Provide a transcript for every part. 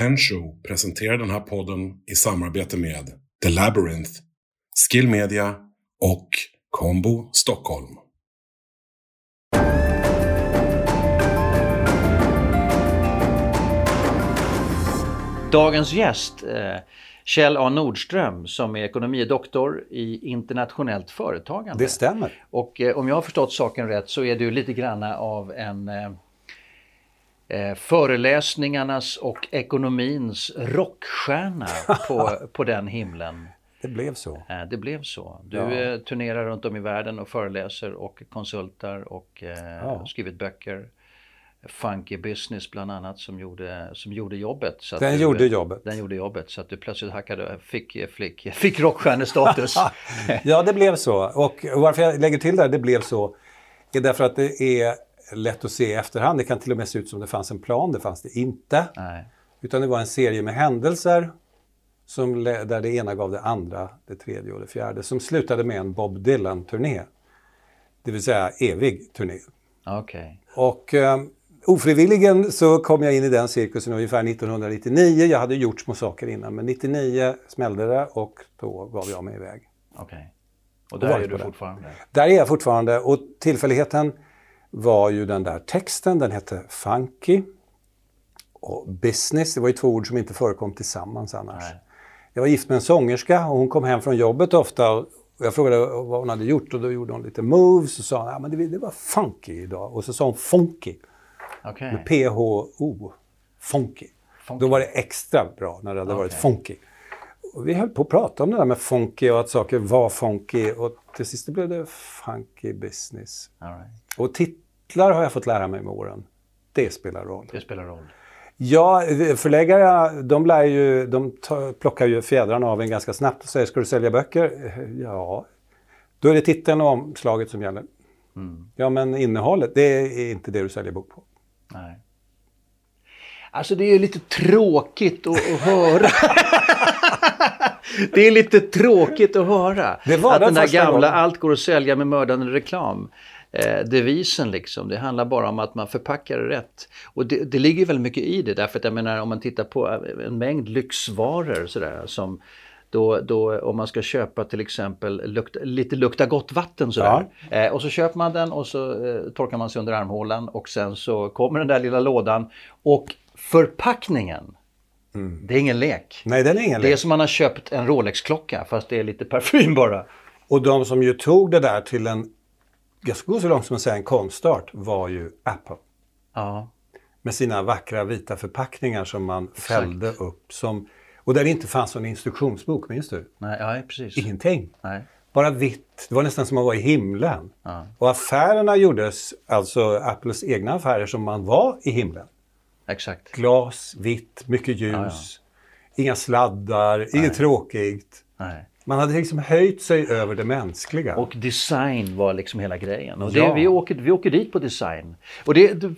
Tenshow presenterar den här podden i samarbete med The Labyrinth, Skill Media och Combo Stockholm. Dagens gäst, eh, Kjell A Nordström, som är ekonomidoktor i internationellt företagande. Det stämmer. Och eh, om jag har förstått saken rätt så är du lite granna av en eh, föreläsningarnas och ekonomins rockstjärna på, på den himlen. Det blev så. Eh, det blev så. Du Ja. eh, turnerar runt om i världen och föreläser och konsultar och eh, Ja. skrivit böcker. Funky Business bland annat som gjorde, som gjorde jobbet. Så Den du, gjorde jobbet. Den gjorde jobbet så att du plötsligt hackade, fick, fick, fick rockstjärnestatus. Ja, det blev så. Och varför jag lägger till det, här, det blev så, är därför att det är lätt att se i efterhand. Det kan till och med se ut som det fanns en plan, det fanns det inte. Nej. Utan det var en serie med händelser som, där det ena gav det andra, det tredje och det fjärde, som slutade med en Bob Dylan-turné. Det vill säga evig turné. Okej. Och eh, ofrivilligen så kom jag in i den cirkusen ungefär 1999. Jag hade gjort små saker innan, men 99 smällde det och då gav jag mig iväg. okej. Och där varit är du fortfarande? Där är jag fortfarande och tillfälligheten var ju den där texten, den hette Funky. Och business, det var ju två ord som inte förekom tillsammans annars. Nej. Jag var gift med en sångerska och hon kom hem från jobbet ofta och jag frågade vad hon hade gjort och då gjorde hon lite moves och sa att det, det var funky idag. Och så sa hon funky, Okej. med P-H-O, funky. Funky. Då var det extra bra när det hade varit Okej. funky. Och vi höll på att prata om det där med funky och att saker var funky och till sist blev det funky business. Right. Och titlar har jag fått lära mig med åren. Det spelar roll. Det spelar roll. Ja, förläggare de, lär ju, de plockar ju fjädrarna av en ganska snabbt och säger ska du sälja böcker? Ja, då är det titeln och omslaget som gäller. Ja, men innehållet, det är inte det du säljer bok på. Nej. Alltså det är lite tråkigt att, att höra. det är lite tråkigt att höra. Det var att den den första gamla gången. allt går att sälja med mördande reklam. Eh, devisen liksom. Det handlar bara om att man förpackar det rätt. Och det, det ligger väldigt mycket i det. Därför att jag menar om man tittar på en mängd lyxvaror sådär som då, då om man ska köpa till exempel lukt, lite lukta gott vatten sådär. Eh, och så köper man den och så eh, torkar man sig under armhålan och sen så kommer den där lilla lådan och förpackningen. Det är ingen lek. Nej, den är ingen Det är lek. som man har köpt en Rolex-klocka fast det är lite parfym bara. Och de som ju tog det där till en, jag ska gå så långt som att säga en konstart, var ju Apple. Ja, Med sina vackra vita förpackningar som man fällde upp. Som, och där det inte fanns någon instruktionsbok, minns du? nej, ja precis. Ingenting. Nej. Bara vitt. Det var nästan som att vara i himlen. Ja. Och affärerna gjordes, alltså Apples egna affärer, som man var i himlen. Exakt. Glas, vitt, mycket ljus, inga sladdar, inget tråkigt. Nej. Man hade liksom höjt sig över det mänskliga. Och design var liksom hela grejen. Och det, Ja. vi, åker, vi åker dit på design. Och det, de,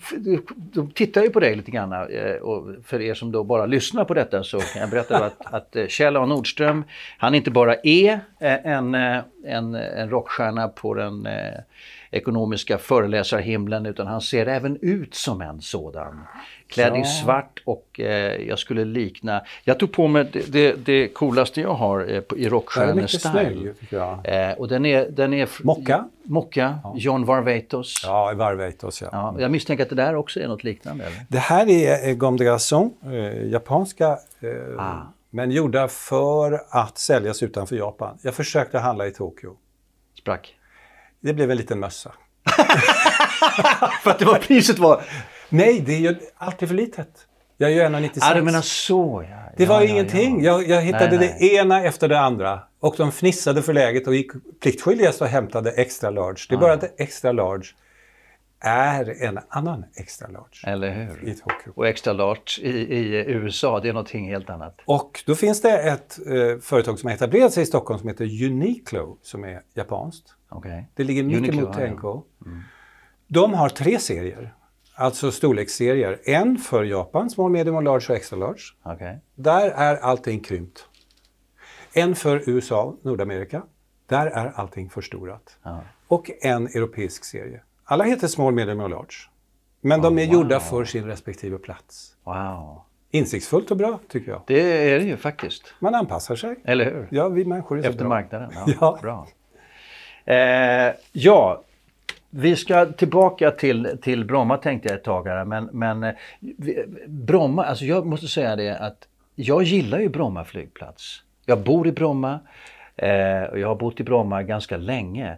de, tittar ju på dig lite grann. eh, Och för er som då bara lyssnar på detta så kan jag berätta att, att eh, Kjell A Nordström, han inte bara är eh, en, en, en rockstjärna på den ekonomiska föreläsarhimlen utan han ser även ut som en sådan. Klädd i Ja. svart och eh, jag skulle likna, jag tog på mig det, det, det coolaste jag har eh, på- i Den är mycket rockstjärnestyle. Eh, och den är... Den är Mocka? Mocka, John Varvatos. Ja. Ja, i Varveitos, ja. jag misstänker att det där också är något liknande. Eller? Det här är eh, Gomme de Garçon, eh, japanska, eh, Ah. men gjorda för att säljas utanför Japan. Jag försökte handla i Tokyo. Sprack. Det blev en liten mössa. För att det var priset var... Nej, det är ju alltid för litet. Jag är ju 1,96. Ja, du menar så ja. Det var ja, ingenting. Ja. Jag, jag hittade Nej, det ena efter det andra. Och de fnissade för läget och gick pliktskyldigast och hämtade extra large. Det är bara att extra large är en annan extra large Eller i hur? Tokyo. Och extra large i, i USA, det är någonting helt annat. Och då finns det ett eh, företag som har etablerat sig i Stockholm som heter Uniqlo som är japanskt. Okej. Det ligger mitt Uniqlo, emot ja, ja. NK. De har tre serier, alltså storleksserier. En för Japan, small, medium och large och extra large. Okej. Där är allting krympt. En för USA, Nordamerika. Där är allting förstorat. Ja. Och en europeisk serie. Alla heter small, medium och large. Men de är Oh, gjorda wow. för sin respektive plats. Wow. Insiktsfullt och bra tycker jag. Det är det ju faktiskt. Man anpassar sig. Eller hur? Ja, vi människor är så Efter bra. marknaden. Ja, Ja. Bra. Eh, ja, vi ska tillbaka till, till Bromma tänkte jag ett tag här. Men, men eh, vi- Bromma, alltså jag måste säga det att jag gillar ju Bromma flygplats. Jag bor i Bromma eh, och jag har bott i Bromma ganska länge.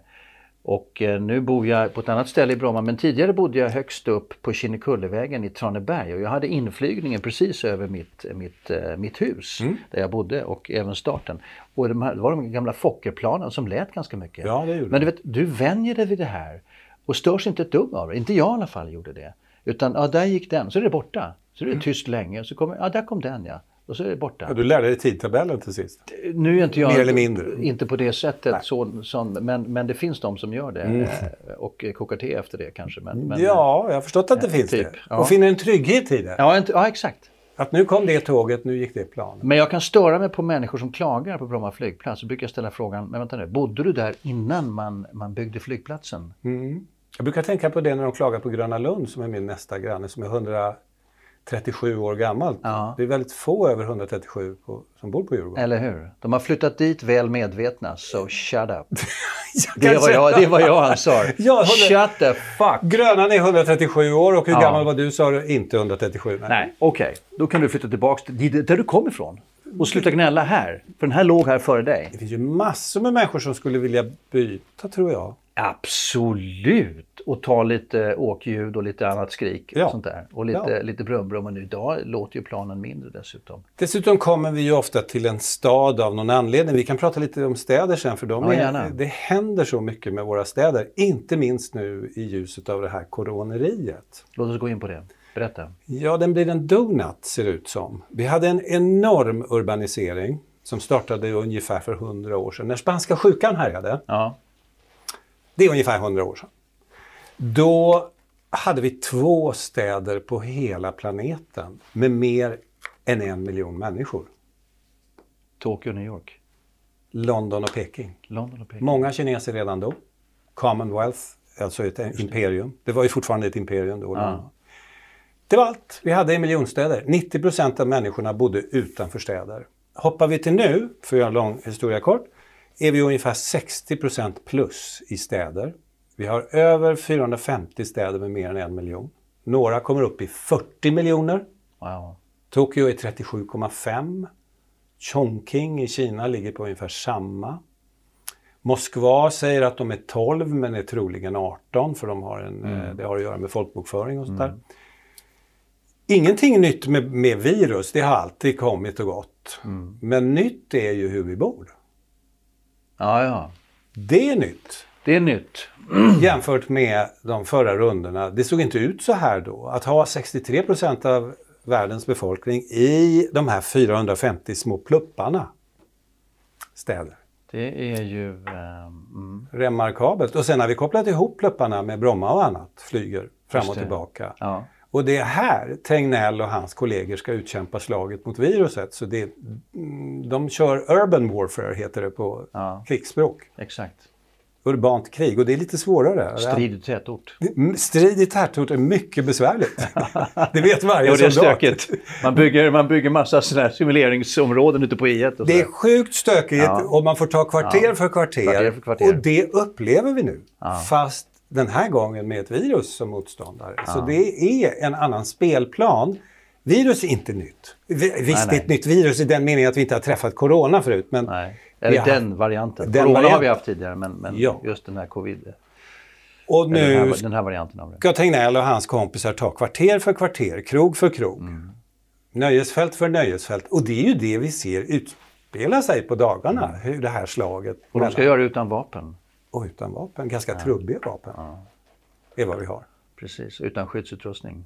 Och eh, nu bor jag på ett annat ställe i Bromma men tidigare bodde jag högst upp på Kinnekullevägen i Traneberg och jag hade inflygningen precis över mitt, mitt, eh, mitt hus där jag bodde och även starten. Och de här, det var de gamla Fokkerplanen som lät ganska mycket. Ja, det gjorde men du vet, du vänjer dig vid det här och störs inte ett dugg av det. Inte jag i alla fall gjorde det. Utan ja, där gick den, så är det borta. Så är det tyst länge, så kommer, ja där kom den ja. Och så är det borta. Ja, du lärde dig tidtabellen till sist. Nu är inte jag Mer eller mindre. inte på det sättet, så, som, men, men det finns de som gör det Mm. eh, och kokar te efter det kanske. Men, men, Ja, jag har förstått att det finns typ, det. ja. Och finner en trygghet i det. Ja, inte, ja, exakt. Att nu kom det tåget, nu gick det planet. Men jag kan störa mig på människor som klagar på Bromma flygplats. Så brukar jag ställa frågan, men vänta nu, bodde du där innan man, man byggde flygplatsen? Mm. Jag brukar tänka på det när de klagar på Gröna Lund som är min nästa granne som är 137 år gammalt. Ja. Det är väldigt få över 137 på, som bor på Djurgården. Eller hur? De har flyttat dit väl medvetna, so shut up. Det var säga- jag, det var jag han sa. Jag håller- Shut the fuck! Grönan är 137 år och hur Ja. gammal var du sa du? Inte 137. Nej. Nej, okej. Då kan du flytta tillbaka till där du kom ifrån. Och sluta gnälla här. För den här låg här före dig. Det finns ju massor med människor som skulle vilja byta tror jag. Absolut! Och ta lite åkljud och lite annat skrik. Och Ja. sånt där. Och lite, Ja. lite brum-brum. Och nu idag låter ju planen mindre dessutom. Dessutom kommer vi ju ofta till en stad av någon anledning. Vi kan prata lite om städer sen för de Ja, är, det händer så mycket med våra städer. Inte minst nu i ljuset av det här coroneriet. Låt oss gå in på det. Berätta. Ja, den blir en donut ser det ut som. Vi hade en enorm urbanisering som startade ungefär för 100 år sedan. När spanska sjukan härjade, Ja. Det är ungefär 100 år sedan. Då hade vi två städer på hela planeten med mer än en miljon människor. Tokyo och New York. London och Peking. London och Peking. Många kineser redan då. Commonwealth, alltså ett imperium. Det var ju fortfarande ett imperium då. Ja. Det var allt vi hade i miljonstäder. 90 procent av människorna bodde utanför städer. Hoppar vi till nu, för att göra en lång historia kort, är vi ungefär 60 procent plus i städer. Vi har över 450 städer med mer än en miljon. Några kommer upp i 40 miljoner. Wow. Tokyo är 37,5. Chongqing i Kina ligger på ungefär samma. Moskva säger att de är 12 men är troligen 18 för de har en, eh, det har att göra med folkbokföring och sånt där. Ingenting nytt med, med virus, det har alltid kommit och gått. Men nytt är ju hur vi bor. Ja, ja. Det är nytt. Det är nytt. jämfört med de förra rundorna. Det såg inte ut så här då. Att ha 63 procent av världens befolkning i de här 450 små plupparna städer. Det är ju... mm. Remarkabelt. Och sen har vi kopplat ihop plupparna med Bromma och annat, flyger fram och tillbaka. Ja. Och det är här Tegnell och hans kollegor ska utkämpa slaget mot viruset. Så det, mm, de kör urban warfare, heter det på Ja. krigsspråk. Exakt. Urbant krig och det är lite svårare. Strid i tätort. Mm, Strid i tätort är mycket besvärligt. det vet varje Jo, det är soldat. stökigt. Man bygger, man bygger massa här simuleringsområden ute på I1 och Det är sjukt stökigt Ja. och man får ta kvarter Ja. för kvarter. Kvarter för kvarter. Och det upplever vi nu. Fast den här gången med ett virus som motståndare. Så det är en annan spelplan. Virus är inte nytt. Vi- Visst, Nej, det är nej. ett nytt virus i den meningen att vi inte har träffat corona förut. Men Nej. Eller har den varianten. den Corona har varianten. vi haft tidigare men, men Ja. just den här covid. och Eller den, nu här, den här varianten av det. ska Tegnell och hans kompisar ta kvarter för kvarter, krog för krog. Mm. Nöjesfält för nöjesfält. Och det är ju det vi ser utspela sig på dagarna. Hur det här slaget Mm. Och de ska göra det utan vapen. Och utan vapen. Ganska trubbiga vapen. är vad vi har. Precis, utan skyddsutrustning.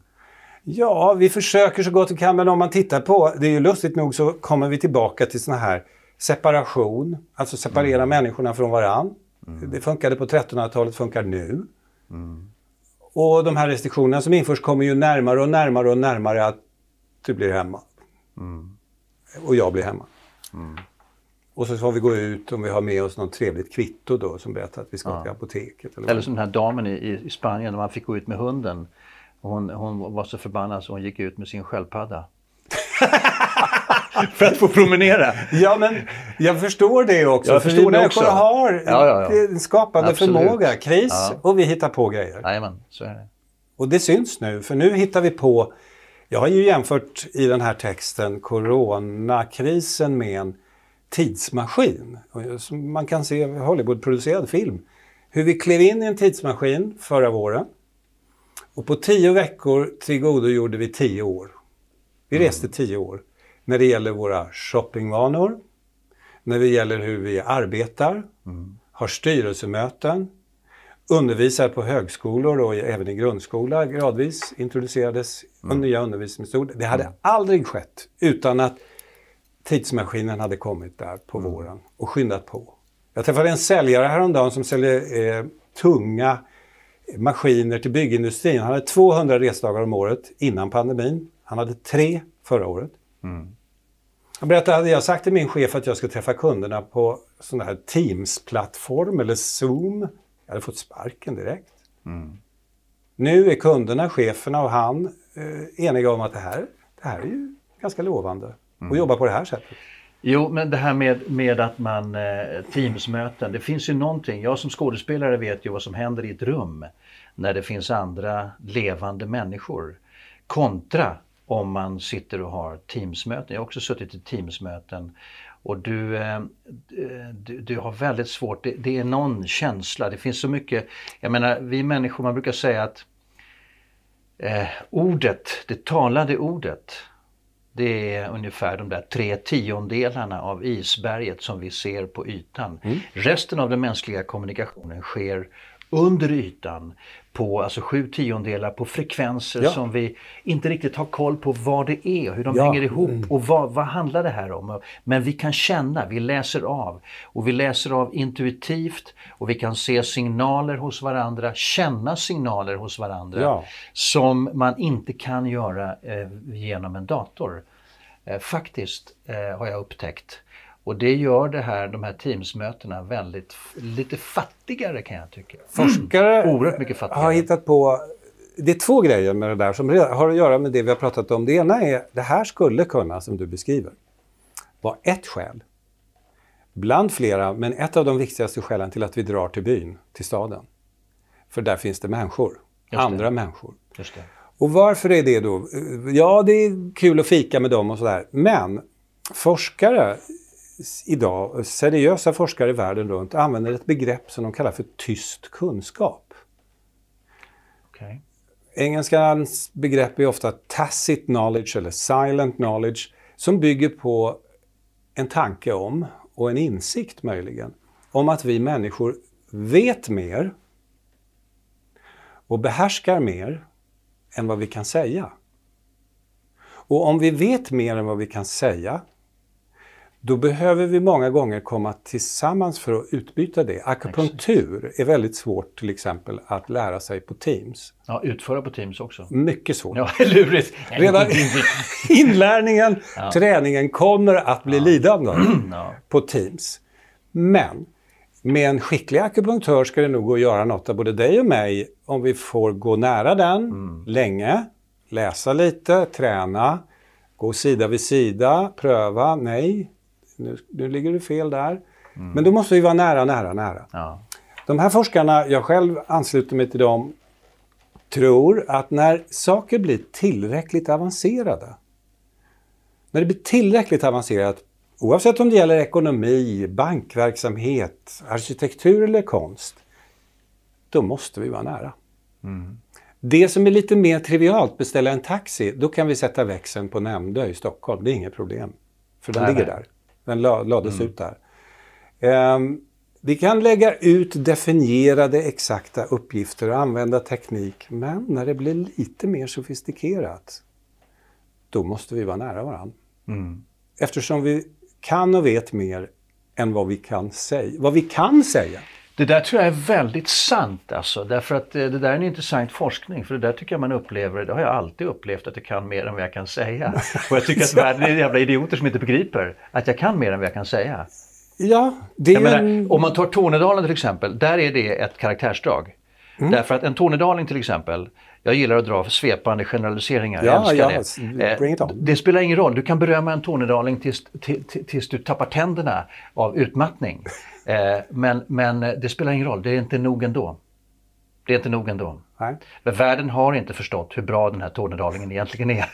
Ja, vi försöker så gott vi kan, men om man tittar på, det är ju lustigt nog så kommer vi tillbaka till såna här separation, alltså separera Mm. människorna från varann. Det funkade på 1300-talet, funkar nu. Mm. Och de här restriktionerna som införs kommer ju närmare och närmare och närmare att du blir hemma. Mm. Och jag blir hemma. Och så får vi gå ut om vi har med oss något trevligt kvitto då som berättar att vi ska till apoteket. Eller Eller som den här damen i, i, Spanien, när man fick gå ut med hunden. Hon, hon var så förbannad så hon gick ut med sin sköldpadda. för att få promenera. Ja, men jag förstår det också. Jag för vi det människor har Ja, ja, ja. en skapande Absolut. förmåga. Kris Ja. och vi hittar på grejer. Jajamän, så är det. Och det syns nu, för nu hittar vi på... Jag har ju jämfört i den här texten coronakrisen med en tidsmaskin. Som Man kan se Hollywoodproducerad film. Hur vi klev in i en tidsmaskin förra våren. Och på tio veckor tillgodogjorde vi tio år. Vi reste tio år. När det gäller våra shoppingvanor, när det gäller hur vi arbetar, har styrelsemöten, undervisar på högskolor och även i grundskola gradvis introducerades nya undervisningsmetoder. Det hade aldrig skett utan att tidsmaskinen hade kommit där på våren och skyndat på. Jag träffade en säljare häromdagen som säljer eh, tunga maskiner till byggindustrin. Han hade 200 resdagar om året innan pandemin. Han hade tre förra året. Han berättade, hade jag sagt till min chef att jag skulle träffa kunderna på sån här Teams-plattform eller Zoom, jag hade fått sparken direkt. Nu är kunderna, cheferna och han eh, eniga om att det här, det här är ju ganska lovande. Och jobba på det här sättet. Jo, men det här med, med att man eh, Teamsmöten, det finns ju någonting. Jag som skådespelare vet ju vad som händer i ett rum när det finns andra levande människor. Kontra om man sitter och har Teamsmöten. Jag har också suttit i Teamsmöten och du, eh, du, du har väldigt svårt, det, det är någon känsla, det finns så mycket, jag menar vi människor, man brukar säga att eh, ordet, det talade ordet, det är ungefär de där tre tiondelarna av isberget som vi ser på ytan. Resten av den mänskliga kommunikationen sker under ytan på alltså sju tiondelar på frekvenser Ja. som vi inte riktigt har koll på vad det är hur de Ja. hänger ihop och vad, vad handlar det här om. Men vi kan känna, vi läser av och vi läser av intuitivt och vi kan se signaler hos varandra, känna signaler hos varandra Ja. som man inte kan göra eh, genom en dator. Eh, faktiskt eh, har jag upptäckt. Och det gör det här, de här Teamsmötena väldigt, lite fattigare kan jag tycka. Forskare Oerhört mycket fattigare. har hittat på... Det är två grejer med det där som har att göra med det vi har pratat om. Det ena är, det här skulle kunna, som du beskriver, vara ett skäl. Bland flera, men ett av de viktigaste skälen till att vi drar till byn, till staden. För där finns det människor, det. andra människor. Och varför är det då? Ja, det är kul att fika med dem och sådär. Men forskare idag, seriösa forskare världen runt, använder ett begrepp som de kallar för tyst kunskap. Okej. Engelskans begrepp är ofta tacit knowledge eller silent knowledge som bygger på en tanke om, och en insikt möjligen, om att vi människor vet mer och behärskar mer än vad vi kan säga. Och om vi vet mer än vad vi kan säga, då behöver vi många gånger komma tillsammans för att utbyta det. Akupunktur är väldigt svårt till exempel att lära sig på Teams. Ja, utföra på Teams också. Mycket svårt. Ja, lurigt. Redan inlärningen, träningen kommer att bli lidande Ja. på Teams. Men med en skicklig akupunktör ska det nog gå att göra något av både dig och mig om vi får gå nära den länge, läsa lite, träna, gå sida vid sida, pröva, nej, nu, nu ligger du fel där. Men då måste vi vara nära, nära, nära. Ja. De här forskarna, jag själv ansluter mig till dem, tror att när saker blir tillräckligt avancerade, när det blir tillräckligt avancerat, oavsett om det gäller ekonomi, bankverksamhet, arkitektur eller konst, då måste vi vara nära. Det som är lite mer trivialt, beställa en taxi, då kan vi sätta växeln på Nämndö i Stockholm. Det är inget problem. För den Nej, ligger nej. där. Den la, lades ut där. Ehm, vi kan lägga ut definierade exakta uppgifter och använda teknik. Men när det blir lite mer sofistikerat, då måste vi vara nära varandra. Eftersom vi kan och vet mer än vad vi kan säga. Vad vi kan säga. Det där tror jag är väldigt sant alltså. Därför att eh, det där är en intressant forskning. För det där tycker jag man upplever, det har jag alltid upplevt att jag kan mer än vad jag kan säga. Och jag tycker att världen är jävla idioter som inte begriper att jag kan mer än vad jag kan säga. Ja, det är menar, en... om man tar Tornedalen till exempel, där är det ett karaktärsdrag. Mm. Därför att en tornedaling till exempel Jag gillar att dra svepande generaliseringar. Ja, jag älskar ja, det. Eh, det spelar ingen roll. Du kan berömma en tornedaling tills, till- till- tills du tappar tänderna av utmattning. Eh, men, men det spelar ingen roll. Det är inte nog ändå. Det är inte nog ändå. Nej. Världen har inte förstått hur bra den här tornedalingen egentligen är.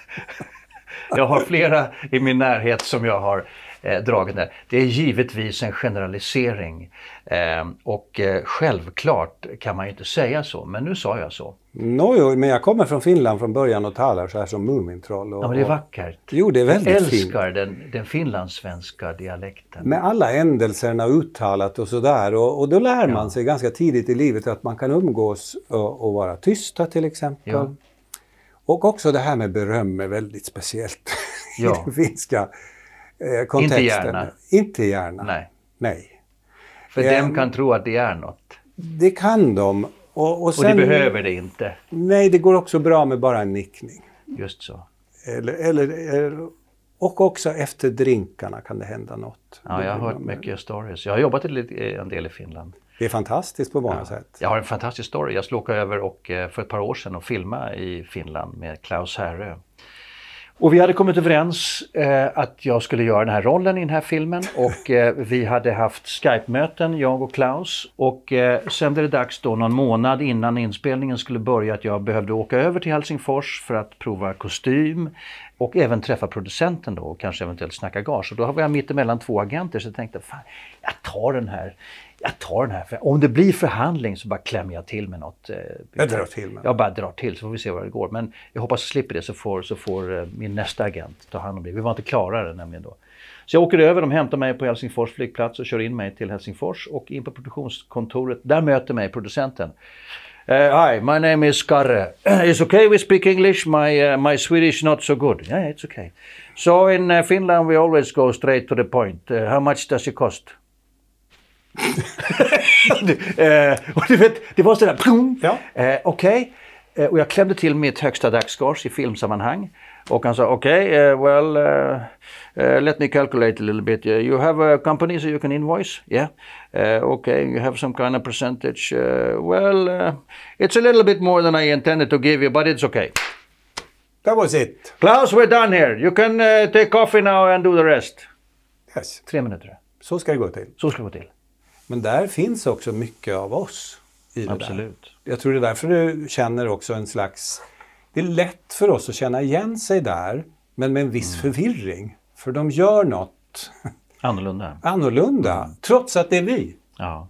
jag har flera i min närhet som jag har eh, dragit där. Det är givetvis en generalisering. Eh, och eh, självklart kan man ju inte säga så, men nu sa jag så. Nå, jo, men jag kommer från Finland från början och talar så här som Mumintroll. Och, Ja, men det är och- vackert. Jo, det är Jag väldigt fint. älskar den, den finlandssvenska dialekten. Med alla ändelserna uttalat och sådär. Och, och då lär man Ja. sig ganska tidigt i livet att man kan umgås och, och vara tysta till exempel. Ja. Och också det här med beröm är väldigt speciellt Ja. i den finska eh, kontexten. gärna. Inte gärna. Nej, Nej. för Ehm. dem kan tro att det är något. Det kan de. Och, och, Och sen, de behöver det inte. Nej, det går också bra med bara en nickning. Just så. Eller, eller, och också efter drinkarna kan det hända något. Ja, jag har hört mycket stories. Jag har jobbat en del i Finland. Det är fantastiskt på många sätt. Jag har en fantastisk story. Jag skulle åka över och, eh, för ett par år sedan och filma i Finland med Klaus Härö. Och vi hade kommit överens eh, att jag skulle göra den här rollen i den här filmen och eh, vi hade haft Skype-möten, jag och Klaus. Och eh, sen blev det dags då någon månad innan inspelningen skulle börja att jag behövde åka över till Helsingfors för att prova kostym och även träffa producenten då och kanske eventuellt snacka gage. Och då var jag mitt emellan två agenter så jag tänkte, fan, jag tar den här. Jag tar den här. För om det blir förhandling så bara klämmer jag till med något. eh, Jag drar till med Jag bara drar till så får vi se vad det går. Men jag hoppas jag slipper det så får, så får eh, min nästa agent ta hand om det. Vi var inte klara det nämligen då. Så jag åker över, de hämtar mig på Helsingfors flygplats och kör in mig till Helsingfors och in på produktionskontoret. Där möter mig producenten. Uh, hi, my name is Karre. it's okay we speak English. My uh, my Swedish not so good. Yeah, it's okay. So in uh, Finland we always go straight to the point. How much does it cost? eh, och du vet, det var sådär... plum. Ja. Eh, Okej. Eh, och jag klämde till mitt högsta dagsgage i filmsammanhang. Och han sa okej, eh, well, eh, eh, let me calculate a little bit. Uh, You have a company so you can invoice? Yeah. Uh, okay, you have some kind of percentage. Uh, well, uh, it's a little bit more than I intended to give you, but it's okay. That was it. Klaus, we're done here. You can uh, take coffee now and do the rest. Yes. Tre minuter. Så ska det gå till. Så ska det gå till. Men där finns också mycket av oss i det där. Absolut. Jag tror det är därför du känner också en slags... Det är lätt för oss att känna igen sig där, men med en viss Mm. förvirring. För de gör något Annorlunda. annorlunda, Mm. trots att det är vi. Ja.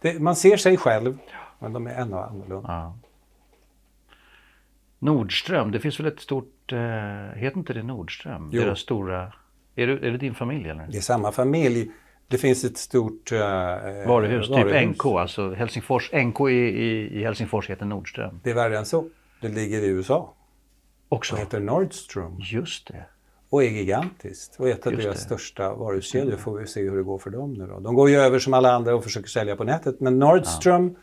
Det, man ser sig själv, men de är ännu annorlunda. Ja. Nordström, det finns väl ett stort, eh, heter inte det Nordström? Jo. Deras stora, är det, är det din familj eller? Det är samma familj. Det finns ett stort uh, Varuhus, typ NK, alltså Helsingfors, NK i, i, i Helsingfors heter Nordström. Det är värre än så. Det ligger i USA. Också. Det heter Nordstrom Just det. och är gigantiskt. Och ett av Just deras det. största varuhuskedjor får vi se hur det går för dem nu då. De går ju över som alla andra och försöker sälja på nätet. Men Nordstrom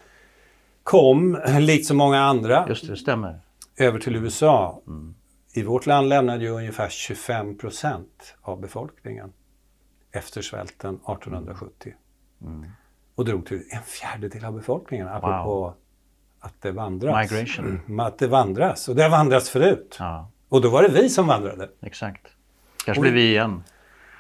kom, likt så många andra, Just det, det stämmer. över till USA. Mm. I vårt land lämnade ju ungefär 25 procent av befolkningen efter svälten 1870. Mm. Och drog till en fjärdedel av befolkningen, apropå att det vandras. Migration. Mm, Att det vandras. Och det har vandrats förut. Ja, Och då var det vi som vandrade. exakt. Kanske blir vi igen.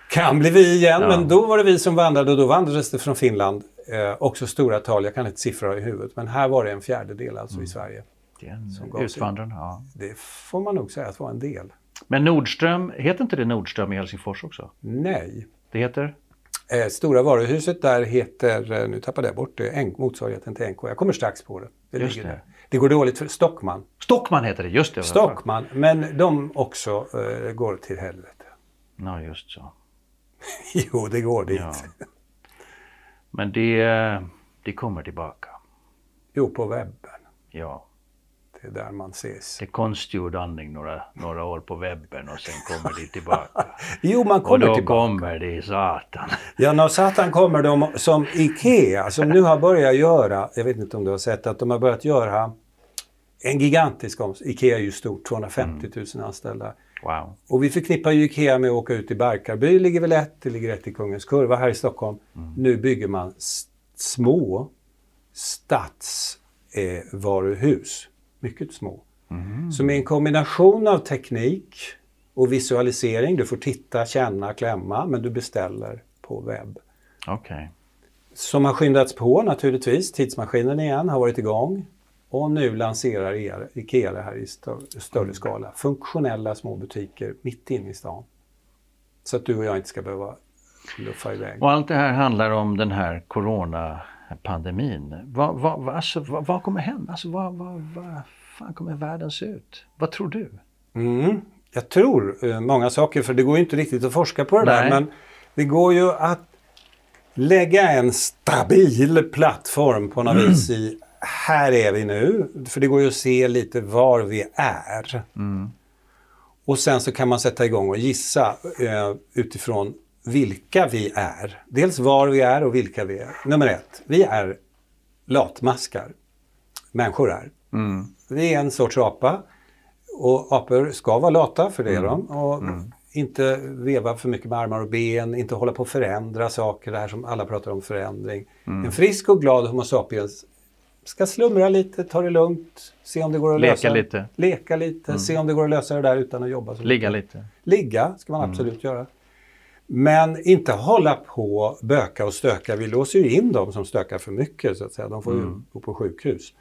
Kan bli vi igen, Ja. men då var det vi som vandrade och då vandrades det från Finland. Eh, också stora tal, jag kan inte siffror i huvudet, men här var det en fjärdedel alltså Mm. i Sverige. Det är en. Ja. Det får man nog säga att var en del. Men Nordström, heter inte det Nordström i Helsingfors också? Nej. Det heter? Eh, stora varuhuset där heter, eh, nu tappade jag bort det, motsvarigheten till NK. Jag kommer strax på det. Det, Just ligger det. där. det går dåligt för Stockman. Stockman heter det, just det. Stockman, men de också eh, går till helvete. Ja, just så. jo, det går dit. Ja. Men det, det kommer tillbaka. Jo, på webben. Ja. Där man ses. Det är konstgjord andning några, några år på webben och sen kommer det tillbaka. Jo, man Och kommer då tillbaka. kommer det i satan. Ja, när Satan kommer de som IKEA, som nu har börjat göra, jag vet inte om du har sett att de har börjat göra en gigantisk omställning. IKEA är ju stort, 250 000 anställda. Wow. Och vi förknippar ju IKEA med att åka ut i Barkarby, ligger väl ett, det ligger ett i Kungens Kurva här i Stockholm. Nu bygger man små stadsvaruhus, eh. Mycket små, Så med en kombination av teknik och visualisering, du får titta, känna, klämma, men du beställer på webb. Okej. Som har skyndats på naturligtvis. Tidsmaskinen igen har varit igång. Och nu lanserar er- IKEA det här i stö- större skala. Funktionella små butiker mitt inne i stan. Så att du och jag inte ska behöva luffa iväg. Och allt det här handlar om den här coronapandemin. Vad, vad, vad, alltså, vad, vad kommer hända? Alltså, vad, vad, vad fan kommer världen se ut? Vad tror du? Mm. Jag tror eh, många saker, för det går ju inte riktigt att forska på det Nej. där. Men det går ju att lägga en stabil plattform på något vis i här är vi nu. För det går ju att se lite var vi är. Och sen så kan man sätta igång och gissa eh, utifrån vilka vi är. Dels var vi är och vilka vi är. Nummer ett, vi är latmaskar. Människor är. Vi är en sorts apa. Och apor ska vara lata, för det är de. Och inte veva för mycket med armar och ben, inte hålla på att förändra saker, det här som alla pratar om förändring. En frisk och glad Homo sapiens ska slumra lite, ta det lugnt, se om det går att Leka lösa. lite. Leka lite, se om det går att lösa det där utan att jobba så Ligga lite? Ligga ska man absolut göra. Men inte hålla på, böka och stöka. Vi låser ju in dem som stökar för mycket så att säga. De får ju gå på sjukhus.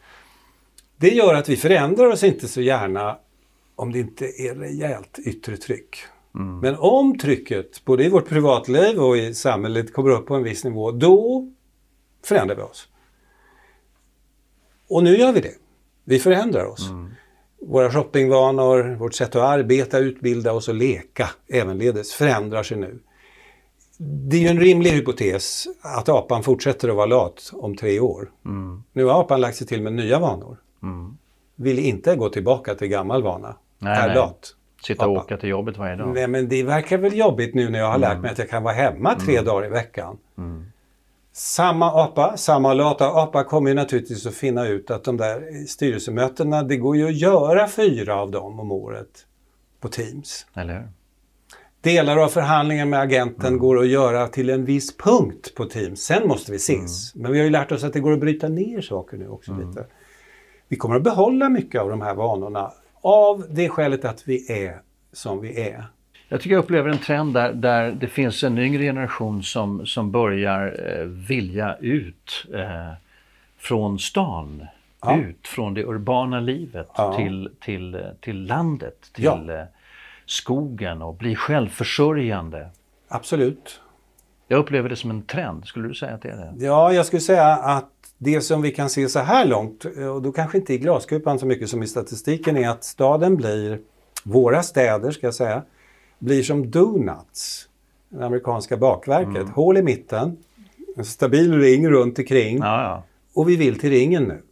Det gör att vi förändrar oss inte så gärna om det inte är rejält yttre tryck. Men om trycket, både i vårt privatliv och i samhället, kommer upp på en viss nivå, då förändrar vi oss. Och nu gör vi det. Vi förändrar oss. Våra shoppingvanor, vårt sätt att arbeta, utbilda oss och leka ävenledes förändrar sig nu. Det är ju en rimlig hypotes att apan fortsätter att vara lat om tre år. Nu har apan lagt sig till med nya vanor. Vill inte gå tillbaka till gammal vana. Nej, är nej. lat. Sitta och Apa. åka till jobbet varje dag? Nej, men det verkar väl jobbigt nu när jag har lärt mig att jag kan vara hemma tre dagar i veckan. Samma apa, samma lata apa kommer ju naturligtvis att finna ut att de där styrelsemötena, det går ju att göra fyra av dem om året på Teams. Eller hur? Delar av förhandlingen med agenten går att göra till en viss punkt på Teams. Sen måste vi ses. Men vi har ju lärt oss att det går att bryta ner saker nu också lite. Vi kommer att behålla mycket av de här vanorna av det skälet att vi är som vi är. Jag tycker jag upplever en trend där, där det finns en yngre generation som, som börjar eh, vilja ut eh, från stan. Ja. Ut från det urbana livet Ja. till, till, eh, till landet, till Ja. Skogen och bli självförsörjande. Absolut. Jag upplever det som en trend. Skulle du säga att det är det? Ja, jag skulle säga att det som vi kan se så här långt, och då kanske inte i glaskupan så mycket som i statistiken, är att staden blir, våra städer ska jag säga, blir som donuts. Det amerikanska bakverket. Hål i mitten, en stabil ring runt omkring Ja, ja. och vi vill till ringen nu.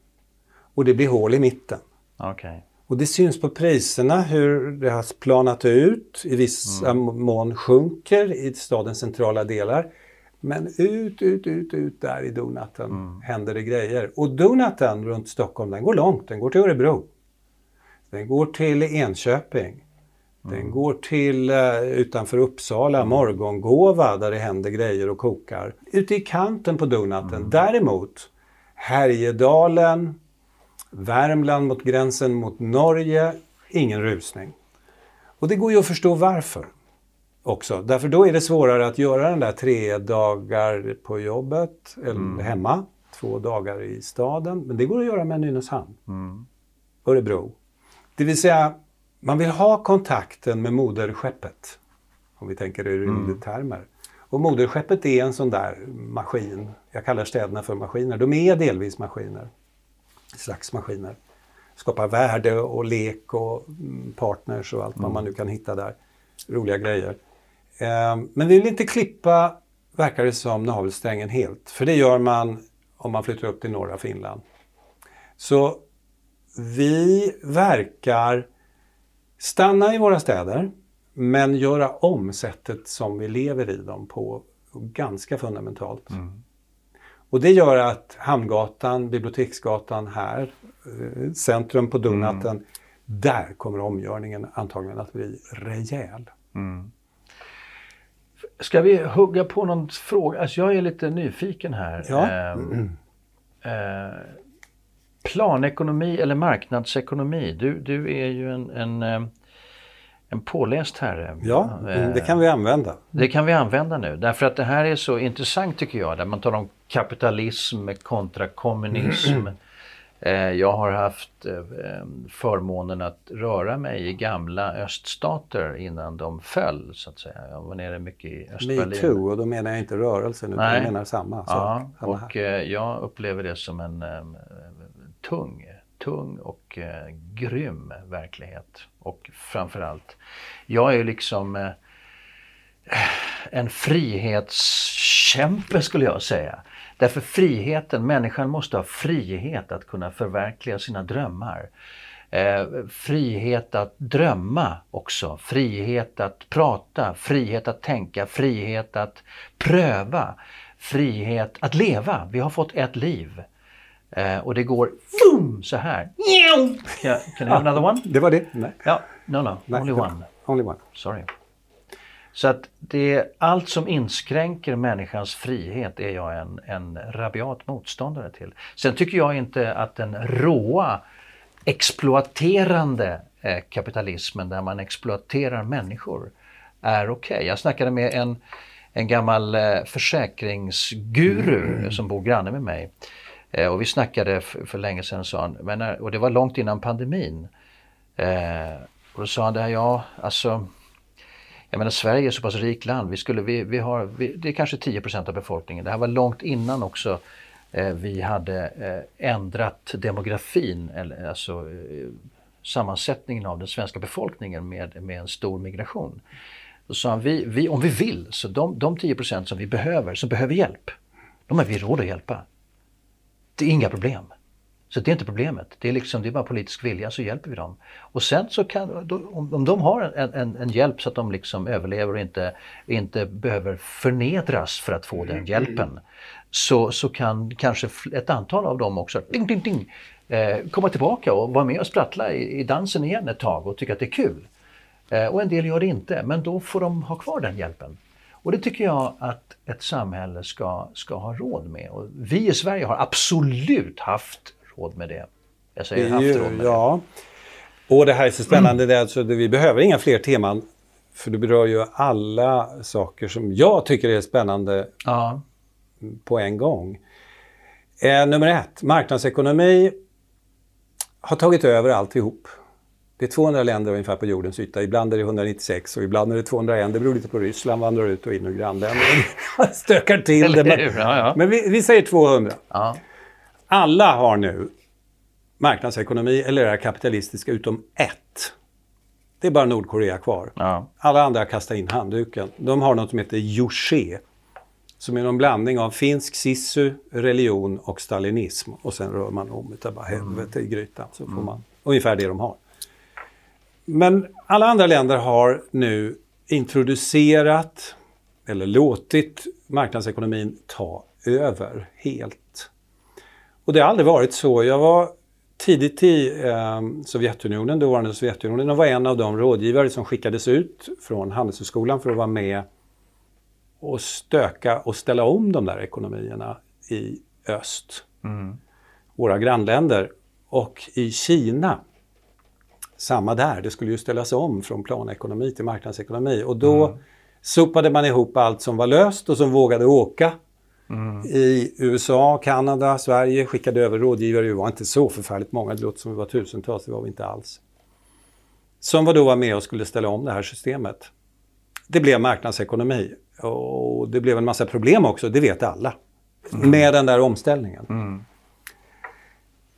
Och det blir hål i mitten. Okej. Och det syns på priserna hur det har planat ut, i vissa mån sjunker i stadens centrala delar. Men ut, ut, ut, ut där i donaten händer det grejer. Och donaten runt Stockholm, den går långt. Den går till Örebro. Den går till Enköping. Den går till eh, utanför Uppsala, Morgongåva, där det händer grejer och kokar. Ute i kanten på donaten, däremot, Härjedalen, Värmland mot gränsen mot Norge, ingen rusning. Och det går ju att förstå varför också. Därför då är det svårare att göra den där tre dagar på jobbet eller hemma, två dagar i staden. Men det går att göra med Nynäshamn, Örebro. Det vill säga, man vill ha kontakten med moderskeppet. Om vi tänker i rymdtermer. Och moderskeppet är en sån där maskin. Jag kallar städerna för maskiner. De är delvis maskiner slags maskiner. Skapar värde och lek och mm, partners och allt vad man nu kan hitta där. Roliga grejer. Eh, men vi vill inte klippa, verkar det som, navelsträngen helt. För det gör man om man flyttar upp till norra Finland. Så vi verkar stanna i våra städer men göra om sättet som vi lever i dem på ganska fundamentalt. Och det gör att Hamngatan, Biblioteksgatan här, eh, centrum på Donaten, där kommer omgörningen antagligen att bli rejäl. Ska vi hugga på någon fråga? Alltså jag är lite nyfiken här. Ja. Ehm, eh, planekonomi eller marknadsekonomi? Du, du är ju en, en, eh, en påläst herre. Ja, det kan vi använda. Det kan vi använda nu därför att det här är så intressant tycker jag. Där man talar om kapitalism kontra kommunism. Eh, jag har haft eh, förmånen att röra mig i gamla öststater innan de föll så att säga. Jag var nere mycket i Östberlin. Me too, och då menar jag inte rörelsen utan jag menar samma sak. Ja, och eh, jag upplever det som en tung, tung och eh, grym verklighet. Och framförallt, jag är liksom eh, en frihetskämpe skulle jag säga. Därför friheten, människan måste ha frihet att kunna förverkliga sina drömmar. Eh, frihet att drömma också, frihet att prata, frihet att tänka, frihet att pröva, frihet att leva. Vi har fått ett liv. Eh, och det går boom, så här. Can, can I have another one? Det var det? Nej. Ja, no, no, Nej, only one. Only one. Sorry. Så att det allt som inskränker människans frihet är jag en, en rabiat motståndare till. Sen tycker jag inte att den råa exploaterande eh, kapitalismen där man exploaterar människor är okej. Okay. Jag snackade med en, en gammal eh, försäkringsguru mm. som bor granne med mig. Eh, och vi snackade för, för länge sedan, sa han, men, eh, och det var långt innan pandemin. Eh, och då sa han det här, ja alltså jag menar Sverige är så pass rikt land, vi skulle, vi, vi har, vi, det är kanske 10% av befolkningen. Det här var långt innan också eh, vi hade eh, ändrat demografin, eller, alltså eh, sammansättningen av den svenska befolkningen med, med en stor migration. Då sa han, vi, vi, om vi vill, så de, de 10% som vi behöver, som behöver hjälp, de har vi råd att hjälpa. Det är inga problem. Så det är inte problemet. Det är, liksom, det är bara politisk vilja så hjälper vi dem. Och sen så kan, då, om, om de har en, en, en, hjälp så att de liksom överlever och inte, inte behöver förnedras för att få den hjälpen. Så, så kan kanske ett antal av dem också ding, ding, ding, eh, komma tillbaka och vara med och sprattla i, i, dansen igen ett tag och tycka att det är kul. Eh, och en del gör det inte, men då får de ha kvar den hjälpen. Och det tycker jag att ett samhälle ska, ska ha råd med. Och vi i Sverige har absolut haft råd med det. Jag säger haft råd med ja. det. Och det här är så spännande, mm. det alltså, vi behöver inga fler teman. För det berör ju alla saker som jag tycker är spännande ja. på en gång. Eh, nummer ett, marknadsekonomi har tagit över alltihop. Det är 200 länder ungefär på jordens yta. Ibland är det 196 och ibland är det 201. Det beror lite på Ryssland vandrar ut och in och grannländer. Stökar till det. Men, ja, ja. men vi, vi, säger 200. Ja. Alla har nu marknadsekonomi eller är kapitalistiska utom ett. Det är bara Nordkorea kvar. Alla andra kastar in handduken. De har något som heter Juche. Som är någon blandning av finsk sisu, religion och stalinism. Och sen rör man om utav bara helvete i grytan. Så får mm. man ungefär det de har. Men alla andra länder har nu introducerat eller låtit marknadsekonomin ta över helt. Och det har aldrig varit så. Jag var tidigt i eh, Sovjetunionen, dåvarande Sovjetunionen, och var en av de rådgivare som skickades ut från Handelshögskolan för att vara med och stöka och ställa om de där ekonomierna i öst. Mm. Våra grannländer. Och i Kina, samma där. Det skulle ju ställas om från planekonomi till marknadsekonomi. Och då mm. sopade man ihop allt som var löst och som vågade åka Mm. I USA, Kanada, Sverige skickade över rådgivare. Det var inte så förfärligt många, det låter som det var tusentals, det var vi inte alls. Som var då var med och skulle ställa om det här systemet. Det blev marknadsekonomi och det blev en massa problem också, det vet alla. Mm. Med den där omställningen. Mm.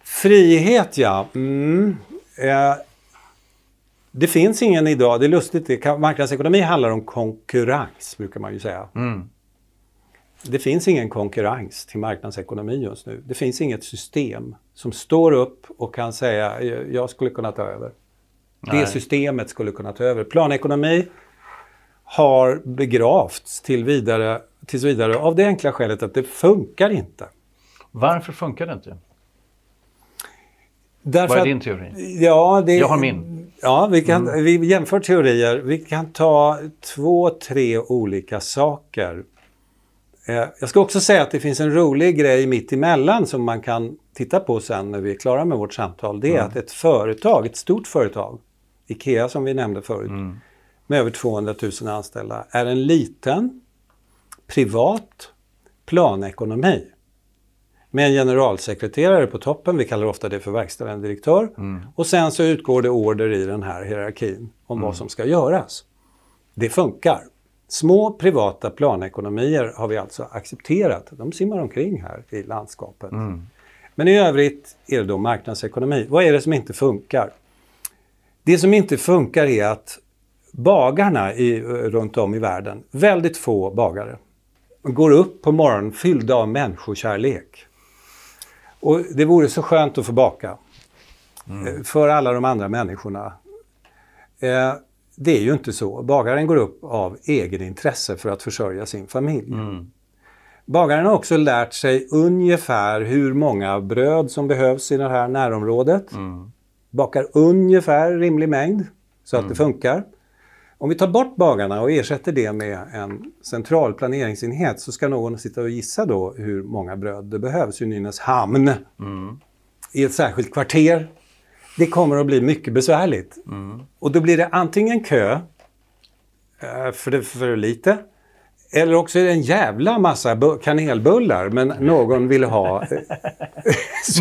Frihet, ja. Mm. Eh, det finns ingen idag, det är lustigt, marknadsekonomi handlar om konkurrens brukar man ju säga. Mm. Det finns ingen konkurrens till marknadsekonomi just nu. Det finns inget system som står upp och kan säga jag skulle kunna ta över. Nej. Det systemet skulle kunna ta över. Planekonomi har begravts till vidare, tills vidare av det enkla skälet att det funkar inte. Varför funkar det inte? Därför Vad är din teori? Ja, det, jag har min. Ja, vi, kan, mm. vi jämför teorier. Vi kan ta två, tre olika saker Eh, jag ska också säga att det finns en rolig grej mitt emellan som man kan titta på sen när vi är klara med vårt samtal. Det är Mm. att ett företag, ett stort företag, IKEA som vi nämnde förut, Mm. med över 200 000 anställda, är en liten, privat planekonomi. Med en generalsekreterare på toppen, vi kallar ofta det för verkställande direktör. Och sen så utgår det order i den här hierarkin om vad som ska göras. Det funkar. Små privata planekonomier har vi alltså accepterat. De simmar omkring här i landskapet. Men i övrigt är det då marknadsekonomi. Vad är det som inte funkar? Det som inte funkar är att bagarna i, runt om i världen, väldigt få bagare, går upp på morgonen fyllda av människokärlek. Och det vore så skönt att få baka. eh, För alla de andra människorna. Eh, det är ju inte så. Bagaren går upp av egen intresse för att försörja sin familj. Bagaren har också lärt sig ungefär hur många bröd som behövs i det här närområdet. Bakar ungefär rimlig mängd så att det funkar. Om vi tar bort bagarna och ersätter det med en central planeringsenhet så ska någon sitta och gissa då hur många bröd det behövs i Nynäshamn. I ett särskilt kvarter. Det kommer att bli mycket besvärligt. Och då blir det antingen kö, eh, för det är för lite, eller också är det en jävla massa bu- kanelbullar men någon vill ha eh,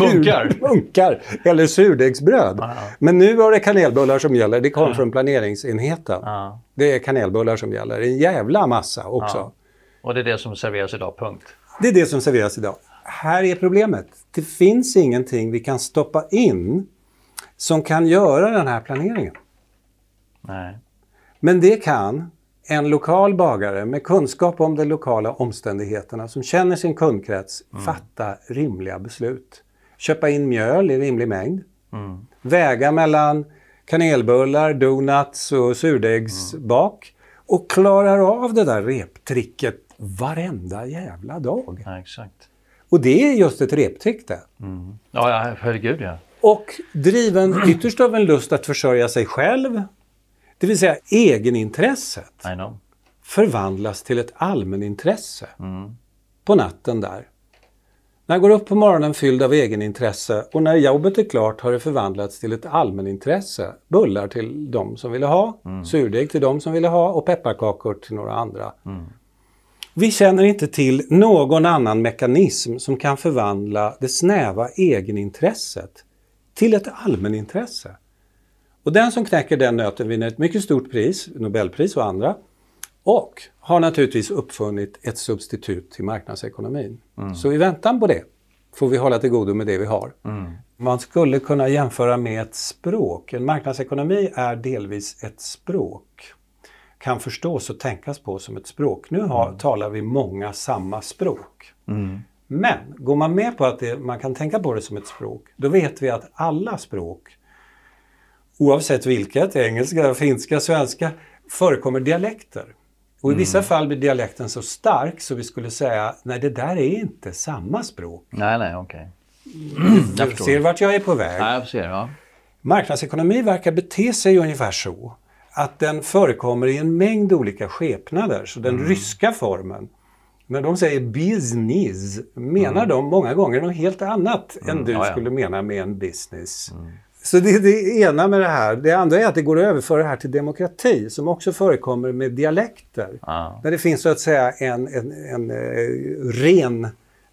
Munkar. munkar eller surdegsbröd. Men nu var det kanelbullar som gäller. Det kom från planeringsenheten. Ja. Det är kanelbullar som gäller. En jävla massa också. Och det är det som serveras idag, punkt. Det är det som serveras idag. Här är problemet. Det finns ingenting vi kan stoppa in som kan göra den här planeringen. Nej. Men det kan en lokal bagare med kunskap om de lokala omständigheterna som känner sin kundkrets fatta rimliga beslut. Köpa in mjöl i rimlig mängd. Väga mellan kanelbullar, donuts och surdegsbak. Och klarar av det där reptricket varenda jävla dag. Ja, exakt. Och det är just ett reptrick det. Ja, ja, herregud ja. Och driven ytterst av en lust att försörja sig själv, det vill säga egenintresset, förvandlas till ett allmänintresse på natten där. När jag går upp på morgonen fylld av egenintresse och när jobbet är klart har det förvandlats till ett allmänintresse. Bullar till de som ville ha, surdeg till de som ville ha och pepparkakor till några andra. Vi känner inte till någon annan mekanism som kan förvandla det snäva egenintresset till ett allmänintresse. Och den som knäcker den nöten vinner ett mycket stort pris, Nobelpris och andra, och har naturligtvis uppfunnit ett substitut till marknadsekonomin. Så i väntan på det får vi hålla till godo med det vi har. Man skulle kunna jämföra med ett språk. En marknadsekonomi är delvis ett språk. Kan förstås och tänkas på som ett språk. Nu har, talar vi många samma språk. Men går man med på att det, man kan tänka på det som ett språk, då vet vi att alla språk, oavsett vilket, engelska, finska, svenska, förekommer dialekter. Och i vissa fall blir dialekten så stark så vi skulle säga, nej det där är inte samma språk. Nej, nej, okej. Du förstår. ser vart jag är på väg. Nej, jag ser. Ja. Marknadsekonomi verkar bete sig ungefär så att den förekommer i en mängd olika skepnader. Så den ryska formen, när de säger business, menar de många gånger något helt annat än du ja, ja. skulle mena med en business. Så det är det ena med det här. Det andra är att det går att överföra det här till demokrati som också förekommer med dialekter. Ja. Där det finns så att säga en, en, en eh,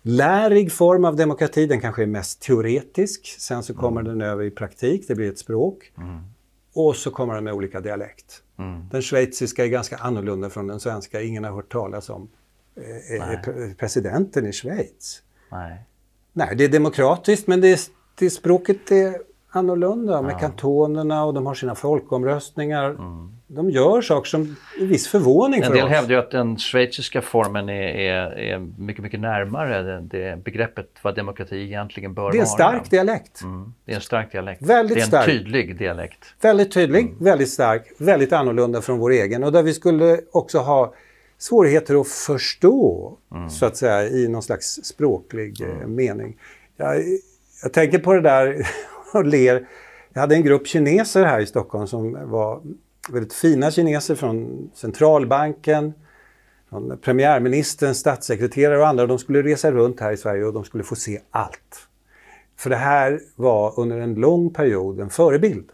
renlärig form av demokrati. Den kanske är mest teoretisk. Sen så kommer den över i praktik. Det blir ett språk. Och så kommer den med olika dialekt. Den schweiziska är ganska annorlunda från den svenska. Ingen har hört talas om eh, eh, pre- presidenten i Schweiz. Nej. Nej, det är demokratiskt men det, det språket är annorlunda med kantonerna och de har sina folkomröstningar. De gör saker som är viss förvåning En för del oss. hävdar ju att den schweiziska formen är, är, är mycket, mycket närmare det, det begreppet vad demokrati egentligen bör vara. Det är en stark dialekt. Mm. Det är en stark dialekt. Väldigt det är en stark. tydlig dialekt. Väldigt tydlig, väldigt stark, väldigt annorlunda från vår egen och där vi skulle också ha svårigheter att förstå, så att säga, i någon slags språklig eh, mening. Jag, jag tänker på det där och ler. Jag hade en grupp kineser här i Stockholm som var väldigt fina kineser från centralbanken. Premiärministern, statssekreterare och andra de skulle resa runt här i Sverige och de skulle få se allt. För det här var under en lång period en förebild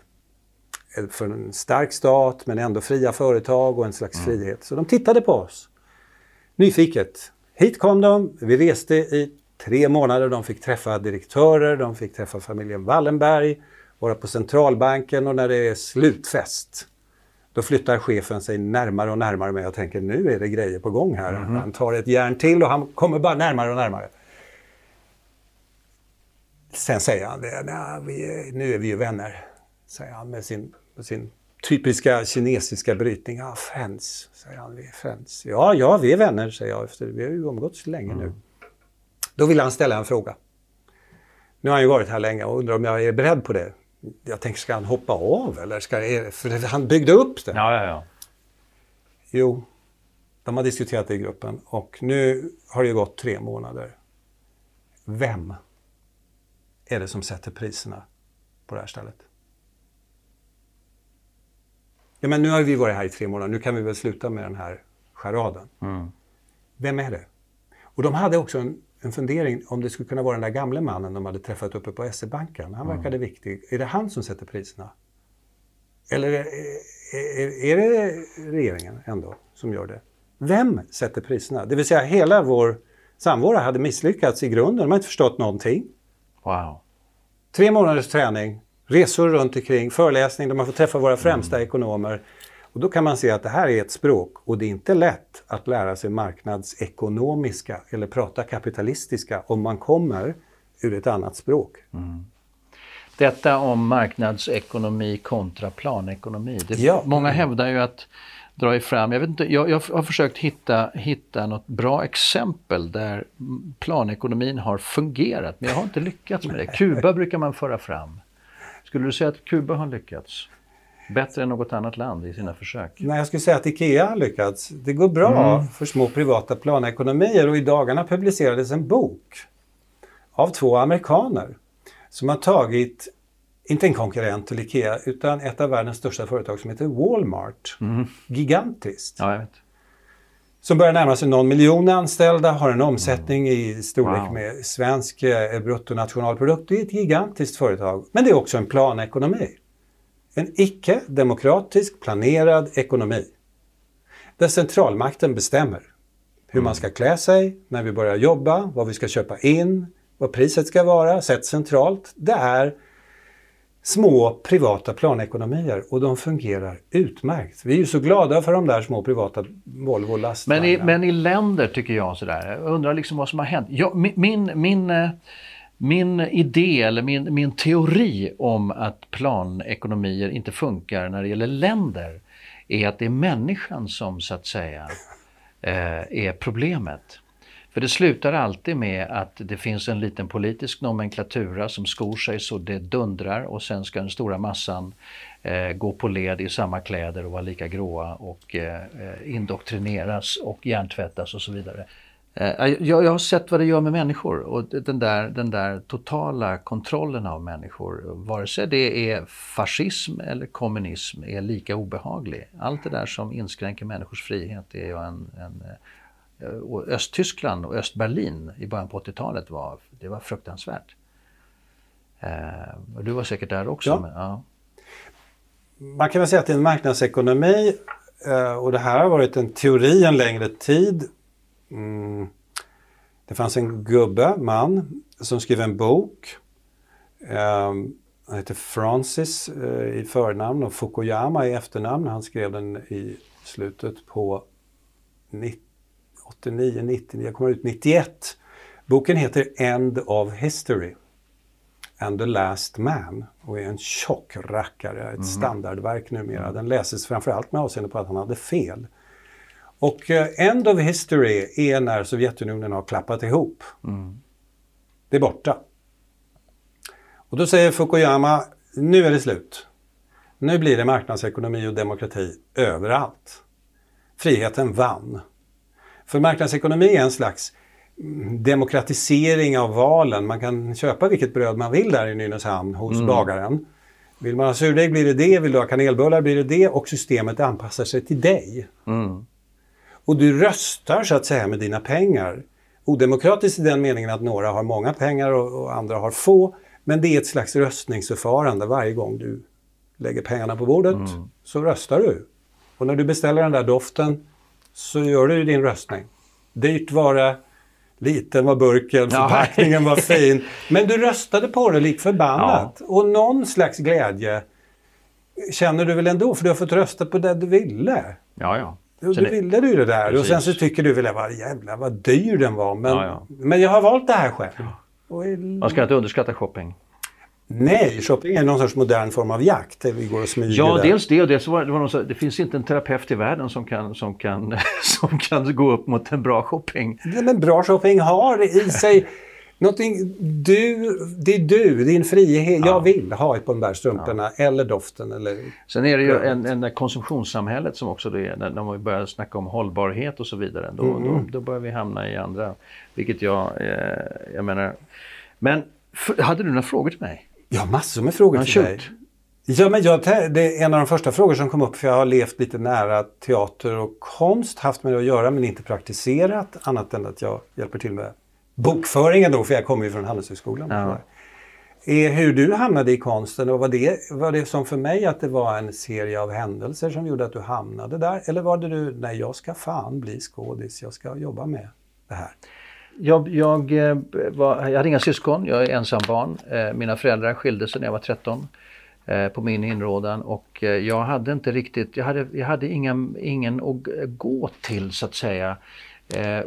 för en stark stat men ändå fria företag och en slags mm. frihet. Så de tittade på oss nyfiket. Hit kom de, vi reste i tre månader, de fick träffa direktörer, de fick träffa familjen Wallenberg, vara på centralbanken och när det är slutfest då flyttar chefen sig närmare och närmare mig och tänker nu är det grejer på gång här. Mm. Han tar ett järn till och han kommer bara närmare och närmare. Sen säger han det, vi, nu är vi ju vänner, säger han med sin, med sin typiska kinesiska brytning. Ja, friends, säger han. Vi är friends. Ja, ja, vi är vänner, säger jag. Efter, vi har ju umgåtts länge mm. nu. Då vill han ställa en fråga. Nu har han ju varit här länge och undrar om jag är beredd på det. Jag tänker, ska han hoppa av eller? Ska, för han byggde upp det. Ja, ja, ja. Jo, de har diskuterat det i gruppen och nu har det gått tre månader. Vem är det som sätter priserna på det här stället? Ja, men nu har vi varit här i tre månader, nu kan vi väl sluta med den här charaden. Mm. Vem är det? Och de hade också en en fundering om det skulle kunna vara den där gamle mannen de hade träffat uppe på SE-banken. Han verkade mm. viktig. Är det han som sätter priserna? Eller är, är, är, det regeringen ändå som gör det? Vem sätter priserna? Det vill säga hela vår samvaro hade misslyckats i grunden. De har inte förstått någonting. Wow. Tre månaders träning, resor runt omkring, föreläsning, de har fått träffa våra främsta mm. ekonomer. Och då kan man se att det här är ett språk och det är inte lätt att lära sig marknadsekonomiska eller prata kapitalistiska om man kommer ur ett annat språk. Mm. Detta om marknadsekonomi kontra planekonomi. Det, ja. Många hävdar ju att dra fram, jag, vet inte, jag, jag, har försökt hitta, hitta något bra exempel där planekonomin har fungerat men jag har inte lyckats med det. Kuba brukar man föra fram. Skulle du säga att Kuba har lyckats? Bättre än något annat land i sina försök? Nej, jag skulle säga att IKEA har lyckats. Det går bra mm. för små privata planekonomier och i dagarna publicerades en bok av två amerikaner som har tagit, inte en konkurrent till IKEA, utan ett av världens största företag som heter Walmart. Mm. Gigantiskt. Ja, jag vet. Som börjar närma sig någon miljon anställda, har en omsättning mm. i storlek wow. med svensk eh, bruttonationalprodukt. Det är ett gigantiskt företag, men det är också en planekonomi. En icke-demokratisk planerad ekonomi. Där centralmakten bestämmer hur man ska klä sig, när vi börjar jobba, vad vi ska köpa in, vad priset ska vara, sett centralt. Det är små privata planekonomier och de fungerar utmärkt. Vi är ju så glada för de där små privata Volvo lastvagnarna. Men i, men i länder tycker jag sådär, jag undrar liksom vad som har hänt. Jag, min, min, min eh, min idé eller min, min teori om att planekonomier inte funkar när det gäller länder är att det är människan som så att säga eh, är problemet. För det slutar alltid med att det finns en liten politisk nomenklatura som skor sig så det dundrar och sen ska den stora massan eh, gå på led i samma kläder och vara lika gråa och eh, eh indoktrineras och hjärntvättas och så vidare. Eh, jag, jag, har sett vad det gör med människor och den där, den där totala kontrollen av människor, vare sig det är fascism eller kommunism, är lika obehaglig. Allt det där som inskränker människors frihet är ju en, en eh, och Östtyskland och Östberlin i början på 80-talet var, det var fruktansvärt. Eh, du var säkert där också. Ja. Men, ja. Man kan väl säga att det är en marknadsekonomi och det här har varit en teori en längre tid Mm. Det fanns en gubbe, man, som skrev en bok. Um, han heter Francis uh, i förnamn och Fukuyama i efternamn. Han skrev den i slutet på 89, 90, jag kommer ut 91. Boken heter End of History and the Last Man och är en tjock rackare, ett mm. standardverk numera. Den läses framförallt med avseende på att han hade fel. Och uh, End of History är när Sovjetunionen har klappat ihop. Mm. Det är borta. Och då säger Fukuyama, nu är det slut. Nu blir det marknadsekonomi och demokrati överallt. Friheten vann. För marknadsekonomi är en slags demokratisering av valen. Man kan köpa vilket bröd man vill där i Nynäshamn hos mm. bagaren. Vill man ha surdeg blir det det, vill du ha kanelbullar blir det det och systemet anpassar sig till dig. Mm. Och du röstar så att säga med dina pengar. Odemokratiskt i den meningen att några har många pengar och, och andra har få. Men det är ett slags röstningsförfarande varje gång du lägger pengarna på bordet mm. så röstar du. Och när du beställer den där doften så gör du din röstning. Dyrt var det, liten var burken, förpackningen var fin. Men du röstade på det lik förbannat. Ja. Och någon slags glädje känner du väl ändå, för du har fått rösta på det du ville. Ja, ja. Du, du ville du det där Precis. och sen så tycker du väl vad jävlar vad dyr den var. Men, ja, ja. men jag har valt det här själv. Och, Man ska inte underskatta shopping. Nej, shopping är någon sorts modern form av jakt. Där vi går och smyger ja, där. dels det och dels var det, var någon, det finns inte en terapeut i världen som kan, som, kan, som kan gå upp mot en bra shopping. Men bra shopping har i sig någonting, du, det är du, din frihet. Ja. Jag vill ha ett på de där strumporna ja. eller doften. Eller Sen är det ju en, en konsumtionssamhället som också det är, när, när man börjar snacka om hållbarhet och så vidare. Då, mm. då, då börjar vi hamna i andra, vilket jag, eh, jag menar. Men hade du några frågor till mig? Jag har massor med frågor till dig. Ja, men jag, det är en av de första frågor som kom upp för jag har levt lite nära teater och konst, haft med det att göra men inte praktiserat annat än att jag hjälper till med bokföringen då, för jag kommer ju från Handelshögskolan. Ja. Är hur du hamnade i konsten och var det, var det som för mig att det var en serie av händelser som gjorde att du hamnade där? Eller var det du, nej jag ska fan bli skådis, jag ska jobba med det här? Jag, jag, eh, var, jag hade inga syskon, jag är ensam barn. Eh, mina föräldrar skilde sig när jag var 13 eh, på min inrådan och jag hade inte riktigt, jag hade, jag hade ingen, ingen att gå till så att säga.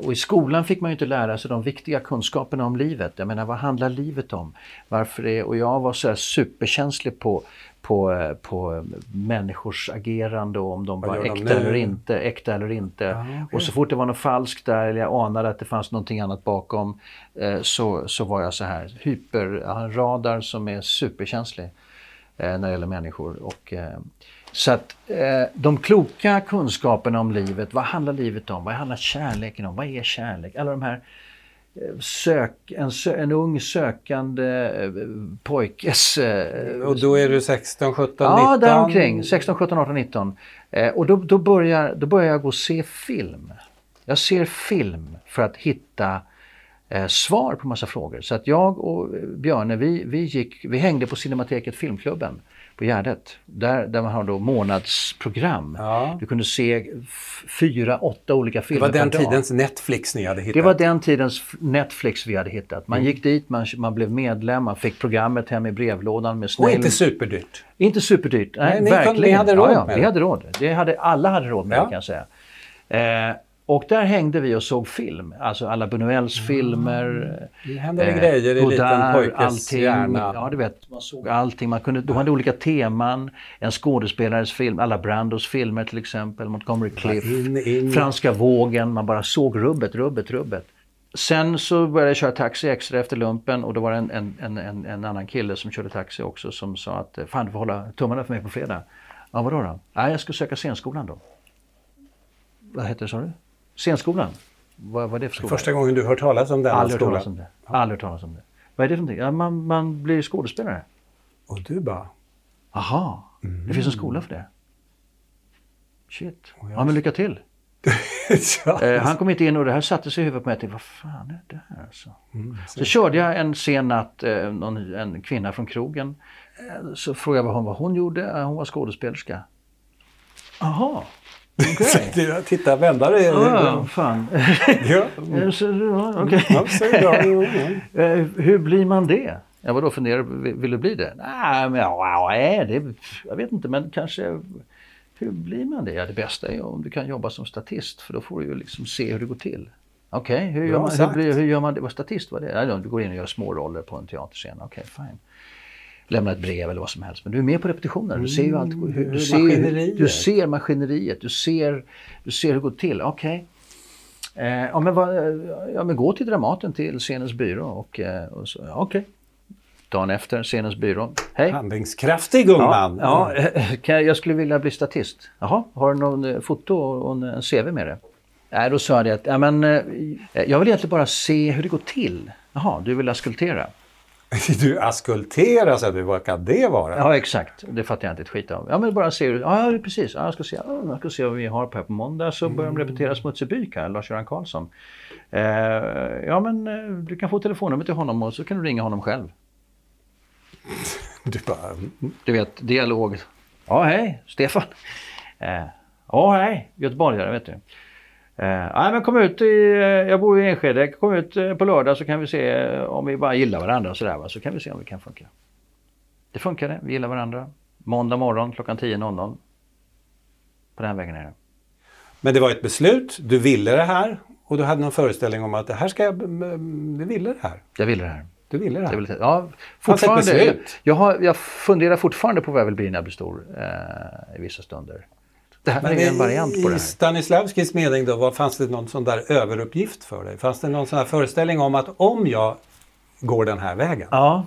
Och i skolan fick man ju inte lära sig de viktiga kunskaperna om livet. Jag menar vad handlar livet om? Varför det, och jag var så här superkänslig på på, på människors agerande och om de Vad var äkta eller inte. Äkta eller inte. Ah, okay. Och så fort det var något falskt där eller jag anade att det fanns någonting annat bakom eh, så, så var jag så här hyper, jag har en radar som är superkänslig eh, när det gäller människor. Och, eh, så att eh, de kloka kunskaperna om livet, vad handlar livet om? Vad handlar kärleken om? Vad är kärlek? Alla de här sök, en, en ung sökande eh, pojkes... Eh, och då är du 16, 17, 19? Ja, däromkring. 16, 17, 18, 19. och då, då, börjar, då börjar jag gå och se film. Jag ser film för att hitta eh, svar på massa frågor. Så att jag och Björne, vi, vi, gick, vi hängde på Cinemateket Filmklubben på Gärdet. Där, där man har då månadsprogram. Ja. Du kunde se fyra, åtta olika filmer Det var den tidens Netflix ni hade hittat? Det var den tidens Netflix vi hade hittat. Man mm. gick dit, man, man blev medlem, man fick programmet hem i brevlådan med snäll... Och inte superdyrt? Inte superdyrt, nej, nej verkligen. Ni hade råd ja, ja, med det? Vi hade råd. Det hade, alla hade råd med ja. det kan jag säga. Eh, och där hängde vi och såg film. Alltså alla Buñuels mm. filmer. Det hände eh, grejer i Godard, liten pojkes allting, hjärna. Ja, du vet. Man såg allting. Man kunde, de hade olika teman. En skådespelares film, alla Brandos filmer till exempel. Montgomery Cliff, in, in. Franska vågen. Man bara såg rubbet, rubbet, rubbet. Sen så började jag köra taxi extra efter lumpen och då var det en, en, en, en annan kille som körde taxi också som sa att fan du får hålla tummarna för mig på fredag. Ja vadå då? Ja, jag ska söka scenskolan då. Vad heter det sa du? Scenskolan? Vad var det för skola? Första gången du hört talas om den Aldrig skolan? Talas om det. Aldrig hört talas om det. Vad är det för någonting? Ja, man, man blir skådespelare. Och du bara? Aha, mm. det finns en skola för det? Shit. Ja, men lycka till. eh, han kom inte in och det här satte sig i huvudet på mig. Jag tänkte, vad fan är det här? Så, mm, så körde jag en sen natt, eh, någon, en kvinna från krogen. Eh, så frågade jag vad hon, vad hon gjorde. Hon var skådespelerska. Aha, Okay. Titta, vända dig. Ja, fan. ja. okay. Eh, hur blir man det? Jag var då funderade, vill du bli det? Nej, men ja, det, jag vet inte, men kanske... Hur blir man det? Ja, det bästa är om du kan jobba som statist, för då får du ju liksom se hur det går till. Okej, okay, hur, hur, hur, gör man det? Vad statist var det? du går in och gör små roller på en teaterscen. Okej, okay, fine lämna ett brev eller vad som helst. Men du är med på repetitionerna. Du ser ju allt. Mm, hur, du, ser, du ser maskineriet. Du ser, du ser hur det går till. Okej. Okay. Eh, ja, men ja, men gå till Dramaten, till scenens byrå. Och, eh, och så, okej. Okay. Dagen efter, scenens byrå. Hej! Handlingskraftig ung man! Ja, ja, jag skulle vilja bli statist. Jaha, har du någon eh, foto och en CV med det? Nej, då sa jag att ja, men, eh, jag vill egentligen bara se hur det går till. Jaha, du vill askultera? Du askulteras, du, vad kan det vara? Ja, exakt. Det fattar jag inte ett skit av. Ja, men bara se hur... Ja, precis. Ja, jag, ska se, ja, jag ska se vad vi har på här på måndag. Så börjar de repetera Smutsig byk här, Lars-Göran Karlsson. Eh, ja, men eh, du kan få telefonnumret till honom och så kan du ringa honom själv. Du bara... mm. Du vet, dialog. Ja, hej, Stefan. Eh, Ja, hej, göteborgare vet du. Eh, men kom ut i, eh, jag bor i Enskede, kom ut eh, på lördag så kan vi se eh, om vi bara gillar varandra och sådär va? så kan vi se om vi kan funka. Det funkade, vi gillar varandra. Måndag morgon klockan 10.00. På den vägen är det. Men det var ett beslut, du ville det här och du hade någon föreställning om att det här ska jag... mm, Du ville det här. Jag ville det här. Du ville det här. Jag, ville, ja, fortfarande, beslut? jag, har, jag funderar fortfarande på vad jag vill bli när jag blir stor eh, i vissa stunder. Det här Men är en variant på det I här. Stanislavskis mening då, vad, fanns det någon sån där överuppgift för dig? Fanns det någon sån här föreställning om att om jag går den här vägen, Ja,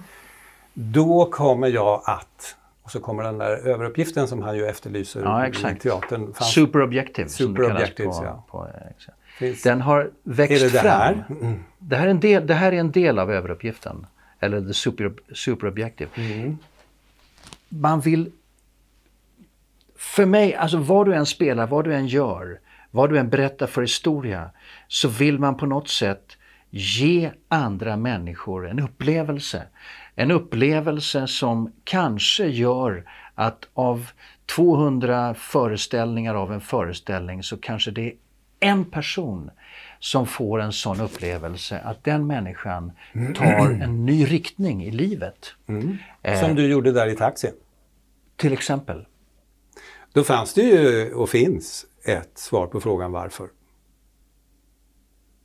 då kommer jag att... Och så kommer den där överuppgiften som han ju efterlyser Ja, i exakt. teatern. Fanns, super objective som Super det kallas objectives, på, ja. på, eh, finns, Den har växt det det fram. här? Mm. Det här, är en del, det här är en del av överuppgiften. Eller the super, super objective. Mm. Man vill... För mig, alltså vad du än spelar, vad du än gör, vad du än berättar för historia, så vill man på något sätt ge andra människor en upplevelse. En upplevelse som kanske gör att av 200 föreställningar av en föreställning så kanske det är en person som får en sån upplevelse att den människan tar en ny riktning i livet. Eh, Som du gjorde där i taxin. Till exempel. Då fanns det ju, och finns, ett svar på frågan varför.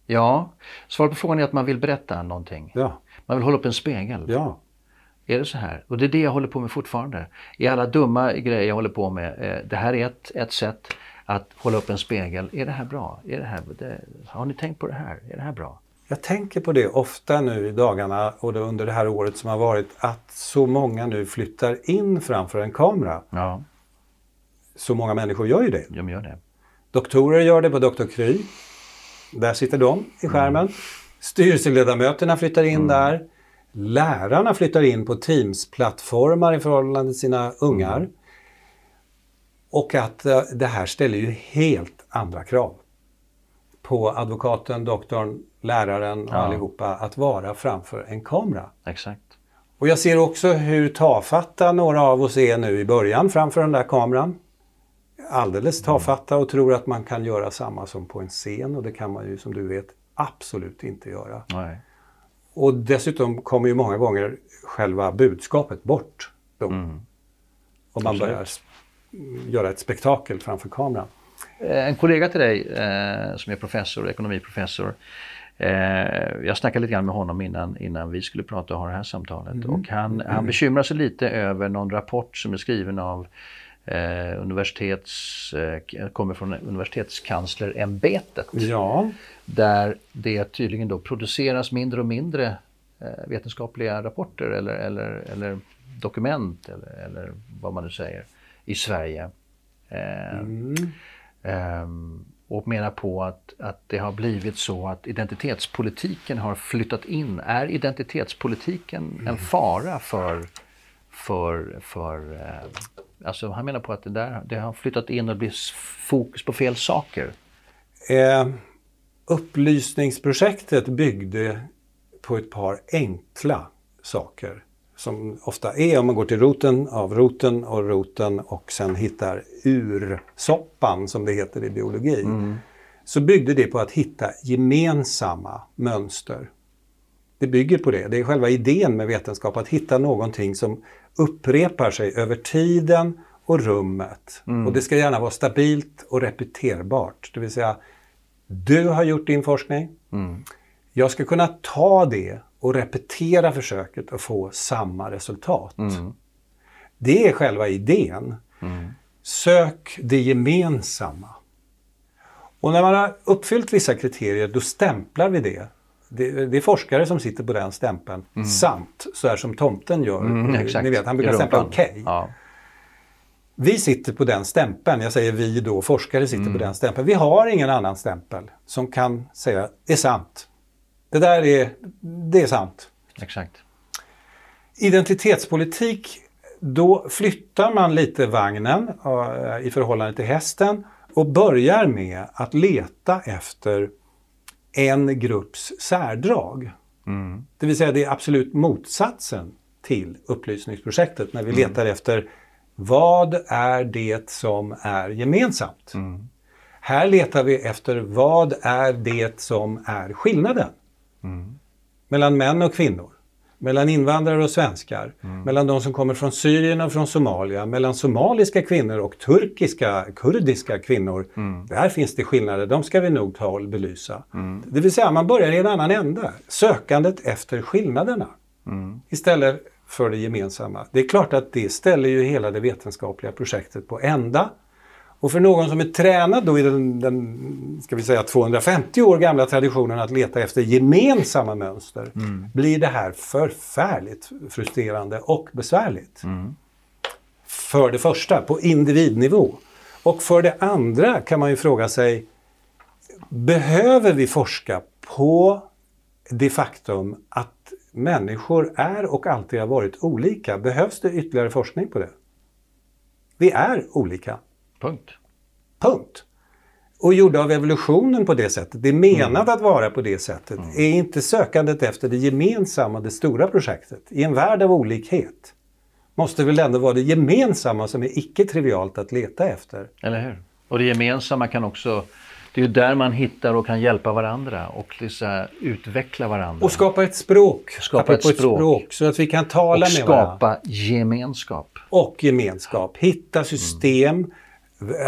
Ja, svaret på frågan är att man vill berätta någonting. Ja, Man vill hålla upp en spegel. ja. Är det så här? Och det är det jag håller på med fortfarande. I alla dumma grejer jag håller på med. Eh, det här är ett, ett sätt att hålla upp en spegel. Är det här bra? Är det här, det, har ni tänkt på det här? Är det här bra? Jag tänker på det ofta nu i dagarna och under det här året som har varit att så många nu flyttar in framför en kamera. Ja, Så många människor gör ju det. de gör det. Doktorer gör det på Dr. Kry. Där sitter de i skärmen. Styrelseledamöterna flyttar in där. Lärarna flyttar in på Teams-plattformar i förhållande till sina ungar. Och att eh, det här ställer ju helt andra krav på advokaten, doktorn, läraren och Ja. allihopa att vara framför en kamera. Exakt. Och jag ser också hur tafatta några av oss är nu i början framför den där kameran. Alldeles tafatta och tror att man kan göra samma som på en scen och det kan man ju som du vet absolut inte göra. Nej. Och dessutom kommer ju många gånger själva budskapet bort då. Om man börjar göra ett spektakel framför kameran. Eh, En kollega till dig eh, som är professor, ekonomiprofessor. Eh, jag snackade lite grann med honom innan, innan vi skulle prata och ha det här samtalet. Och han, han bekymrar sig lite över någon rapport som är skriven av eh, universitets, eh, kommer från universitetskanslerämbetet. Ja, Där det tydligen då produceras mindre och mindre eh, vetenskapliga rapporter eller, eller, eller dokument eller, eller vad man nu säger i Sverige. Eh, ehm, och menar på att, att det har blivit så att identitetspolitiken har flyttat in. Är identitetspolitiken en fara för, för, för eh, alltså han menar på att det, där, det har flyttat in och blir fokus på fel saker. Eh, upplysningsprojektet byggde på ett par enkla saker. Som ofta är om man går till roten av roten och roten och sen hittar ursoppan som det heter i biologi. Så byggde det på att hitta gemensamma mönster. Det bygger på det. Det är själva idén med vetenskap, att hitta någonting som upprepar sig över tiden och rummet. Och det ska gärna vara stabilt och repeterbart. Det vill säga, du har gjort din forskning. Jag ska kunna ta det och repetera försöket och få samma resultat. Det är själva idén. Sök det gemensamma. Och när man har uppfyllt vissa kriterier, då stämplar vi det. Det, det är forskare som sitter på den stämpeln. Sant, så här som tomten gör. Mm, exakt. Ni vet, han brukar stämpla okej. Ja. Vi sitter på den stämpeln. Jag säger vi då, forskare sitter Mm. på den stämpeln. Vi har ingen annan stämpel som kan säga det är sant. Det där är, det är sant. Exakt. Identitetspolitik, då flyttar man lite vagnen uh, i förhållande till hästen och börjar med att leta efter en grupps särdrag. Mm. Det vill säga det är absolut motsatsen till upplysningsprojektet när vi mm. letar efter vad är det som är gemensamt? Mm. Här letar vi efter vad är det som är skillnaden mm. mellan män och kvinnor, mellan invandrare och svenskar, mm. mellan de som kommer från Syrien och från Somalia, mellan somaliska kvinnor och turkiska, kurdiska kvinnor. Mm. Där finns det skillnader, de ska vi nog ta och belysa. Mm. Det vill säga man börjar i en annan ända, sökandet efter skillnaderna. Mm. Istället för det gemensamma. Det är klart att det ställer ju hela det vetenskapliga projektet på ända. Och för någon som är tränad då i den, den ska vi säga 250 år gamla traditionen att leta efter gemensamma mönster mm. blir det här förfärligt frustrerande och besvärligt. Mm. För det första, på individnivå. Och för det andra kan man ju fråga sig, behöver vi forska på det faktum att människor är och alltid har varit olika. Behövs det ytterligare forskning på det? Vi är olika. Punkt. Punkt. Och gjorda av evolutionen på det sättet. Det är menat mm. att vara på det sättet. Mm. Är inte sökandet efter det gemensamma det stora projektet? I en värld av olikhet måste väl ändå vara det gemensamma som är icke-trivialt att leta efter. Eller hur? Och det gemensamma kan också det är ju där man hittar och kan hjälpa varandra och liksom utveckla varandra. Och skapa ett språk. Skapa ett språk. ett språk. Så att vi kan tala och med varandra. Och skapa gemenskap. Och gemenskap. Hitta system. Mm.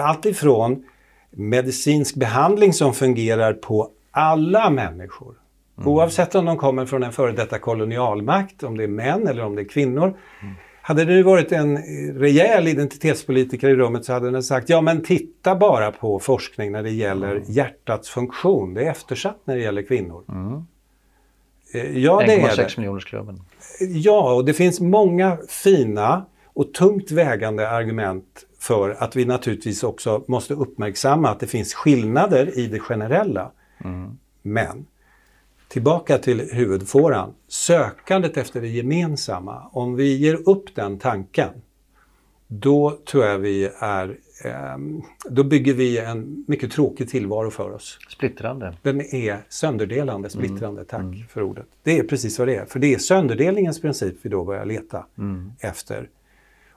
Allt ifrån medicinsk behandling som fungerar på alla människor. Mm. Oavsett om de kommer från en före detta kolonialmakt, om det är män eller om det är kvinnor. Mm. Hade det nu varit en rejäl identitetspolitiker i rummet så hade den sagt ja men titta bara på forskning när det gäller mm. hjärtats funktion. Det är eftersatt när det gäller kvinnor. Mm. Eh, ja, det är det. miljonersklubben. Ja, och det finns många fina och tungt vägande argument för att vi naturligtvis också måste uppmärksamma att det finns skillnader i det generella. Mm. Men Tillbaka till huvudfåran. Sökandet efter det gemensamma. Om vi ger upp den tanken, då tror jag vi är eh, då bygger vi en mycket tråkig tillvaro för oss. Splittrande. Den är sönderdelande, splittrande. Mm. Tack mm. för ordet. Det är precis vad det är. För det är sönderdelningens princip vi då börjar leta mm. efter.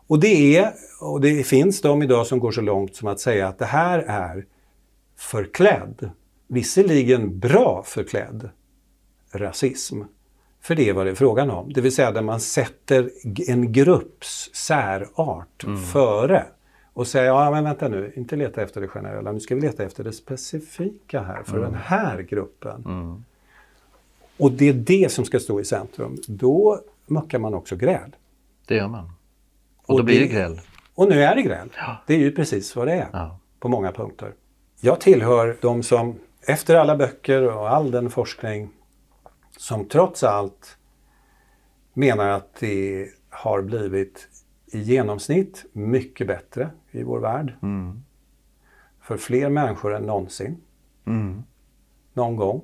Och det är, och det finns de idag som går så långt som att säga att det här är förklädd. Visserligen bra förklädd, rasism. För det är vad det är frågan om. Det vill säga där man sätter en grupps särart mm. före och säger, ja men vänta nu, inte leta efter det generella, nu ska vi leta efter det specifika här för mm. den här gruppen. Mm. Och det är det som ska stå i centrum. Då muckar man också gräl. Det gör man. Och, och då blir det, gräl. Och nu är det gräl. Ja. Det är ju precis vad det är ja. på många punkter. Jag tillhör de som efter alla böcker och all den forskning som trots allt menar att det har blivit i genomsnitt mycket bättre i vår värld. Mm. För fler människor än någonsin. Mm. Någon gång.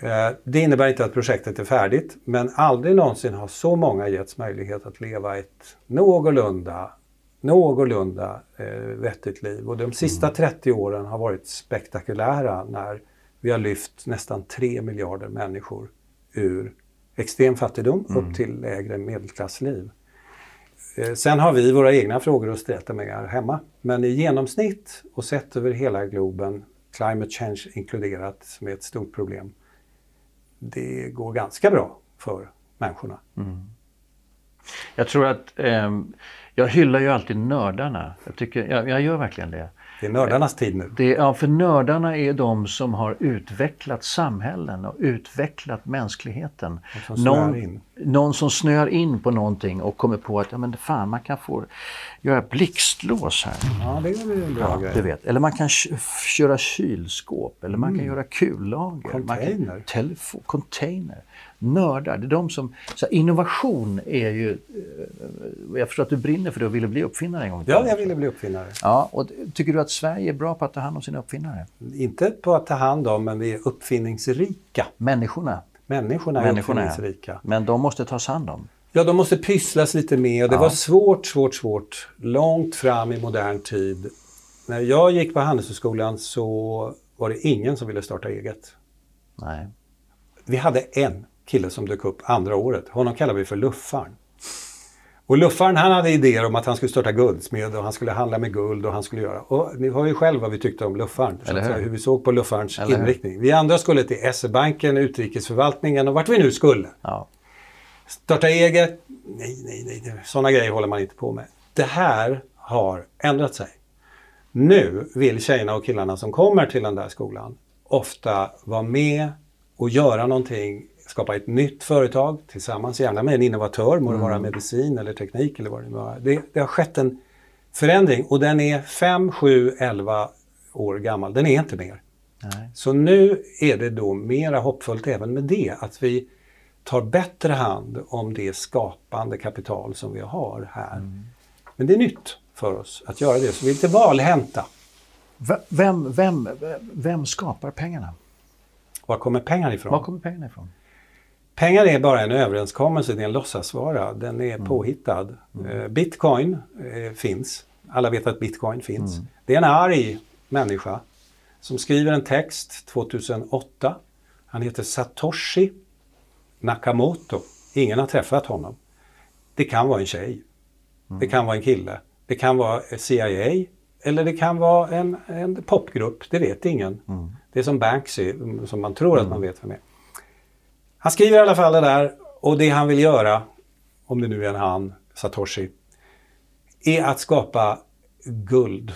Eh, det innebär inte att projektet är färdigt, men aldrig någonsin har så många getts möjlighet att leva ett någorlunda, någorlunda eh, vettigt liv. Och de sista mm. 30 åren har varit spektakulära när vi har lyft nästan 3 miljarder människor ur extrem fattigdom mm. upp till lägre medelklassliv. Eh, sen har vi våra egna frågor att sträta med här hemma. Men i genomsnitt och sett över hela globen, climate change inkluderat, som är ett stort problem, det går ganska bra för människorna. Mm. Jag tror att eh, jag hyllar ju alltid nördarna. Jag, tycker, jag, jag gör verkligen det. Det är nördarnas tid nu. Det, ja, för nördarna är de som har utvecklat samhällen och utvecklat mänskligheten. Som någon, någon som snöar in på någonting och kommer på att ja, men fan, man kan få göra blixtlås här. Ja, det är en bra ja, Du vet. Eller man kan köra kylskåp, eller man kan mm. göra kullager. Container. Man kan, telefon, container nördar. Det är de som, så här, innovation är ju... Eh, jag förstår att du brinner för det och ville bli uppfinnare en gång. Ja, jag ville bli uppfinnare. Ja, och tycker du att Sverige är bra på att ta hand om sina uppfinnare? Inte på att ta hand om, men vi är uppfinningsrika. Människorna? Människorna är Människorna uppfinningsrika. Men de måste tas hand om? Ja, de måste pysslas lite med. Och det Ja. var svårt, svårt, svårt. Långt fram i modern tid. När jag gick på Handelshögskolan så var det ingen som ville starta eget. Nej. Vi hade en kille som dök upp andra året. Honom kallar vi för Luffaren. Och Luffaren han hade idéer om att han skulle starta guldsmed och han skulle handla med guld och han skulle göra. Och ni har ju själv vad vi tyckte om Luffaren. Eller hur? hur vi såg på Luffarens Eller hur? inriktning. Vi andra skulle till SE-banken, utrikesförvaltningen och vart vi nu skulle. Ja. Starta eget? Nej, nej, nej. Sådana grejer håller man inte på med. Det här har ändrat sig. Nu vill tjejerna och killarna som kommer till den där skolan ofta vara med och göra någonting, skapa ett nytt företag tillsammans, gärna med en innovatör, må det vara medicin eller teknik eller vad det nu är. Det, det har skett en förändring och den är 5, 7, 11 år gammal. Den är inte mer. Nej. Så nu är det då mera hoppfullt även med det, att vi tar bättre hand om det skapande kapital som vi har här. Men det är nytt för oss att göra det, så vi är lite valhänta. Vem, vem, vem skapar pengarna? Var kommer pengarna ifrån? Var kommer pengarna ifrån? Pengar är bara en överenskommelse, det är en låtsasvara. Den är påhittad. Eh, Bitcoin eh, finns. Alla vet att bitcoin finns. Det är en arg människa som skriver en text 2008. Han heter Satoshi Nakamoto. Ingen har träffat honom. Det kan vara en tjej. Det kan vara en kille. Det kan vara CIA. Eller det kan vara en, en popgrupp. Det vet ingen. Det är som Banksy, mm, som man tror att man vet vem är. Han skriver i alla fall det där och det han vill göra, om det nu är en han, Satoshi, är att skapa guld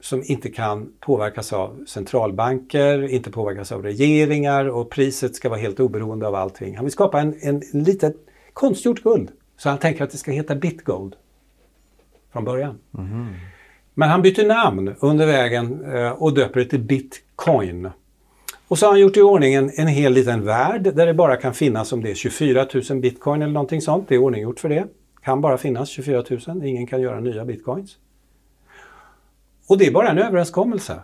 som inte kan påverkas av centralbanker, inte påverkas av regeringar och priset ska vara helt oberoende av allting. Han vill skapa en, en, en litet konstgjort guld. Så han tänker att det ska heta Bitgold från början. Men han byter namn under vägen eh, och döper det till Bitcoin. Och så har han gjort i ordning en, en hel liten värld där det bara kan finnas om det är 24 000 bitcoin eller någonting sånt. Det är ordninggjort för det. Kan bara finnas 24 000. Ingen kan göra nya bitcoins. Och det är bara en överenskommelse.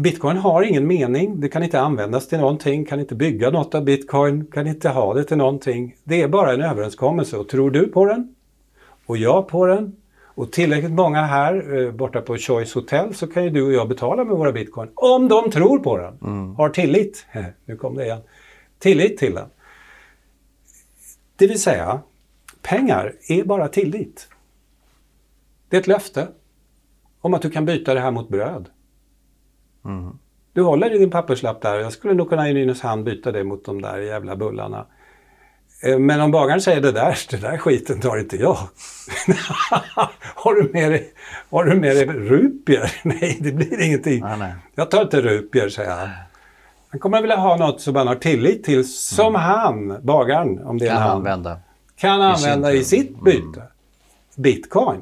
Bitcoin har ingen mening. Det kan inte användas till någonting, kan inte bygga något av bitcoin, kan inte ha det till någonting. Det är bara en överenskommelse och tror du på den och jag på den och tillräckligt många här eh, borta på Choice Hotel så kan ju du och jag betala med våra bitcoin. Om de tror på den. Har tillit. Nu kom det igen. Tillit till den. Det vill säga, pengar är bara tillit. Det är ett löfte om att du kan byta det här mot bröd. Du håller i din papperslapp där. Jag skulle nog kunna i Nynäshamn byta det mot de där jävla bullarna. Eh, Men om bagaren säger det där, det där skiten tar inte jag. har, du med dig, har du med dig rupier? Nej, det blir ingenting. Nej, nej. Jag tar inte rupier, säger han. Han kommer vilja ha något som han har tillit till, som han, bagaren, om det är Kan han, använda. kan använda tur. i sitt byte. Bitcoin.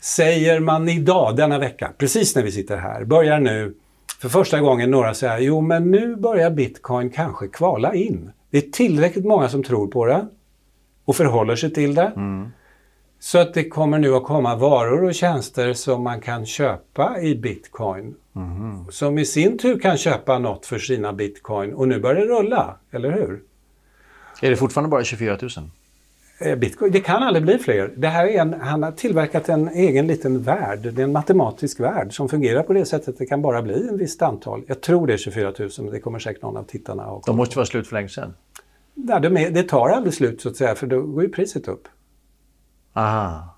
Säger man idag, denna vecka, precis när vi sitter här, börjar nu för första gången några säga jo men nu börjar bitcoin kanske kvala in. Det är tillräckligt många som tror på det och förhåller sig till det. Så att det kommer nu att komma varor och tjänster som man kan köpa i bitcoin. Som i sin tur kan köpa något för sina bitcoin och nu börjar det rulla, eller hur? Är det fortfarande bara 24 000? Eh, Bitcoin, det kan aldrig bli fler. Det här är en, han har tillverkat en egen liten värld. Det är en matematisk värld som fungerar på det sättet. Det kan bara bli en visst antal. Jag tror det är 24 000, men det kommer säkert någon av tittarna att De måste vara slut för länge sedan. Nej, de är, Det tar aldrig slut så att säga, för då går ju priset upp. Aha.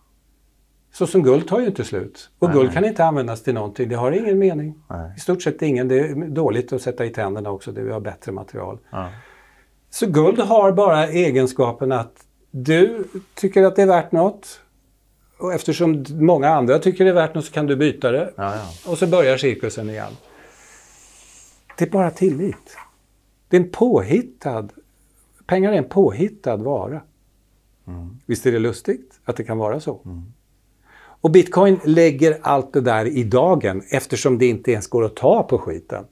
Så som guld tar ju inte slut. Och Nej, guld kan inte användas till någonting. Det har ingen mening. Nej. I stort sett ingen. Det är dåligt att sätta i tänderna också. Det vi har bättre material. Ja. Så guld har bara egenskapen att du tycker att det är värt något. Och eftersom många andra tycker det är värt något så kan du byta det. Ja, ja. Och så börjar cirkusen igen. Det är bara tillit. Det är en påhittad... Pengar är en påhittad vara. Visst är det lustigt att det kan vara så? Och bitcoin lägger allt det där i dagen eftersom det inte ens går att ta på skiten.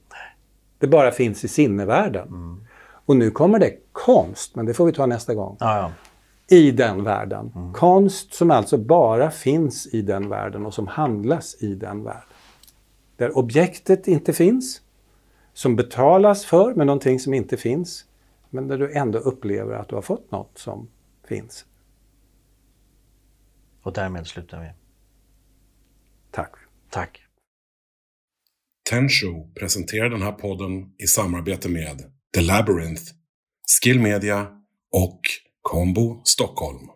Det bara finns i sinnevärlden. Och nu kommer det konst, men det får vi ta nästa gång ja. I den världen. Konst som alltså bara finns i den världen och som handlas i den världen. Där objektet inte finns, som betalas för med någonting som inte finns, men där du ändå upplever att du har fått något som finns. Och därmed slutar vi. Tack. Tack. Tensho presenterar den här podden i samarbete med The Labyrinth, Skill Media och Combo Stockholm.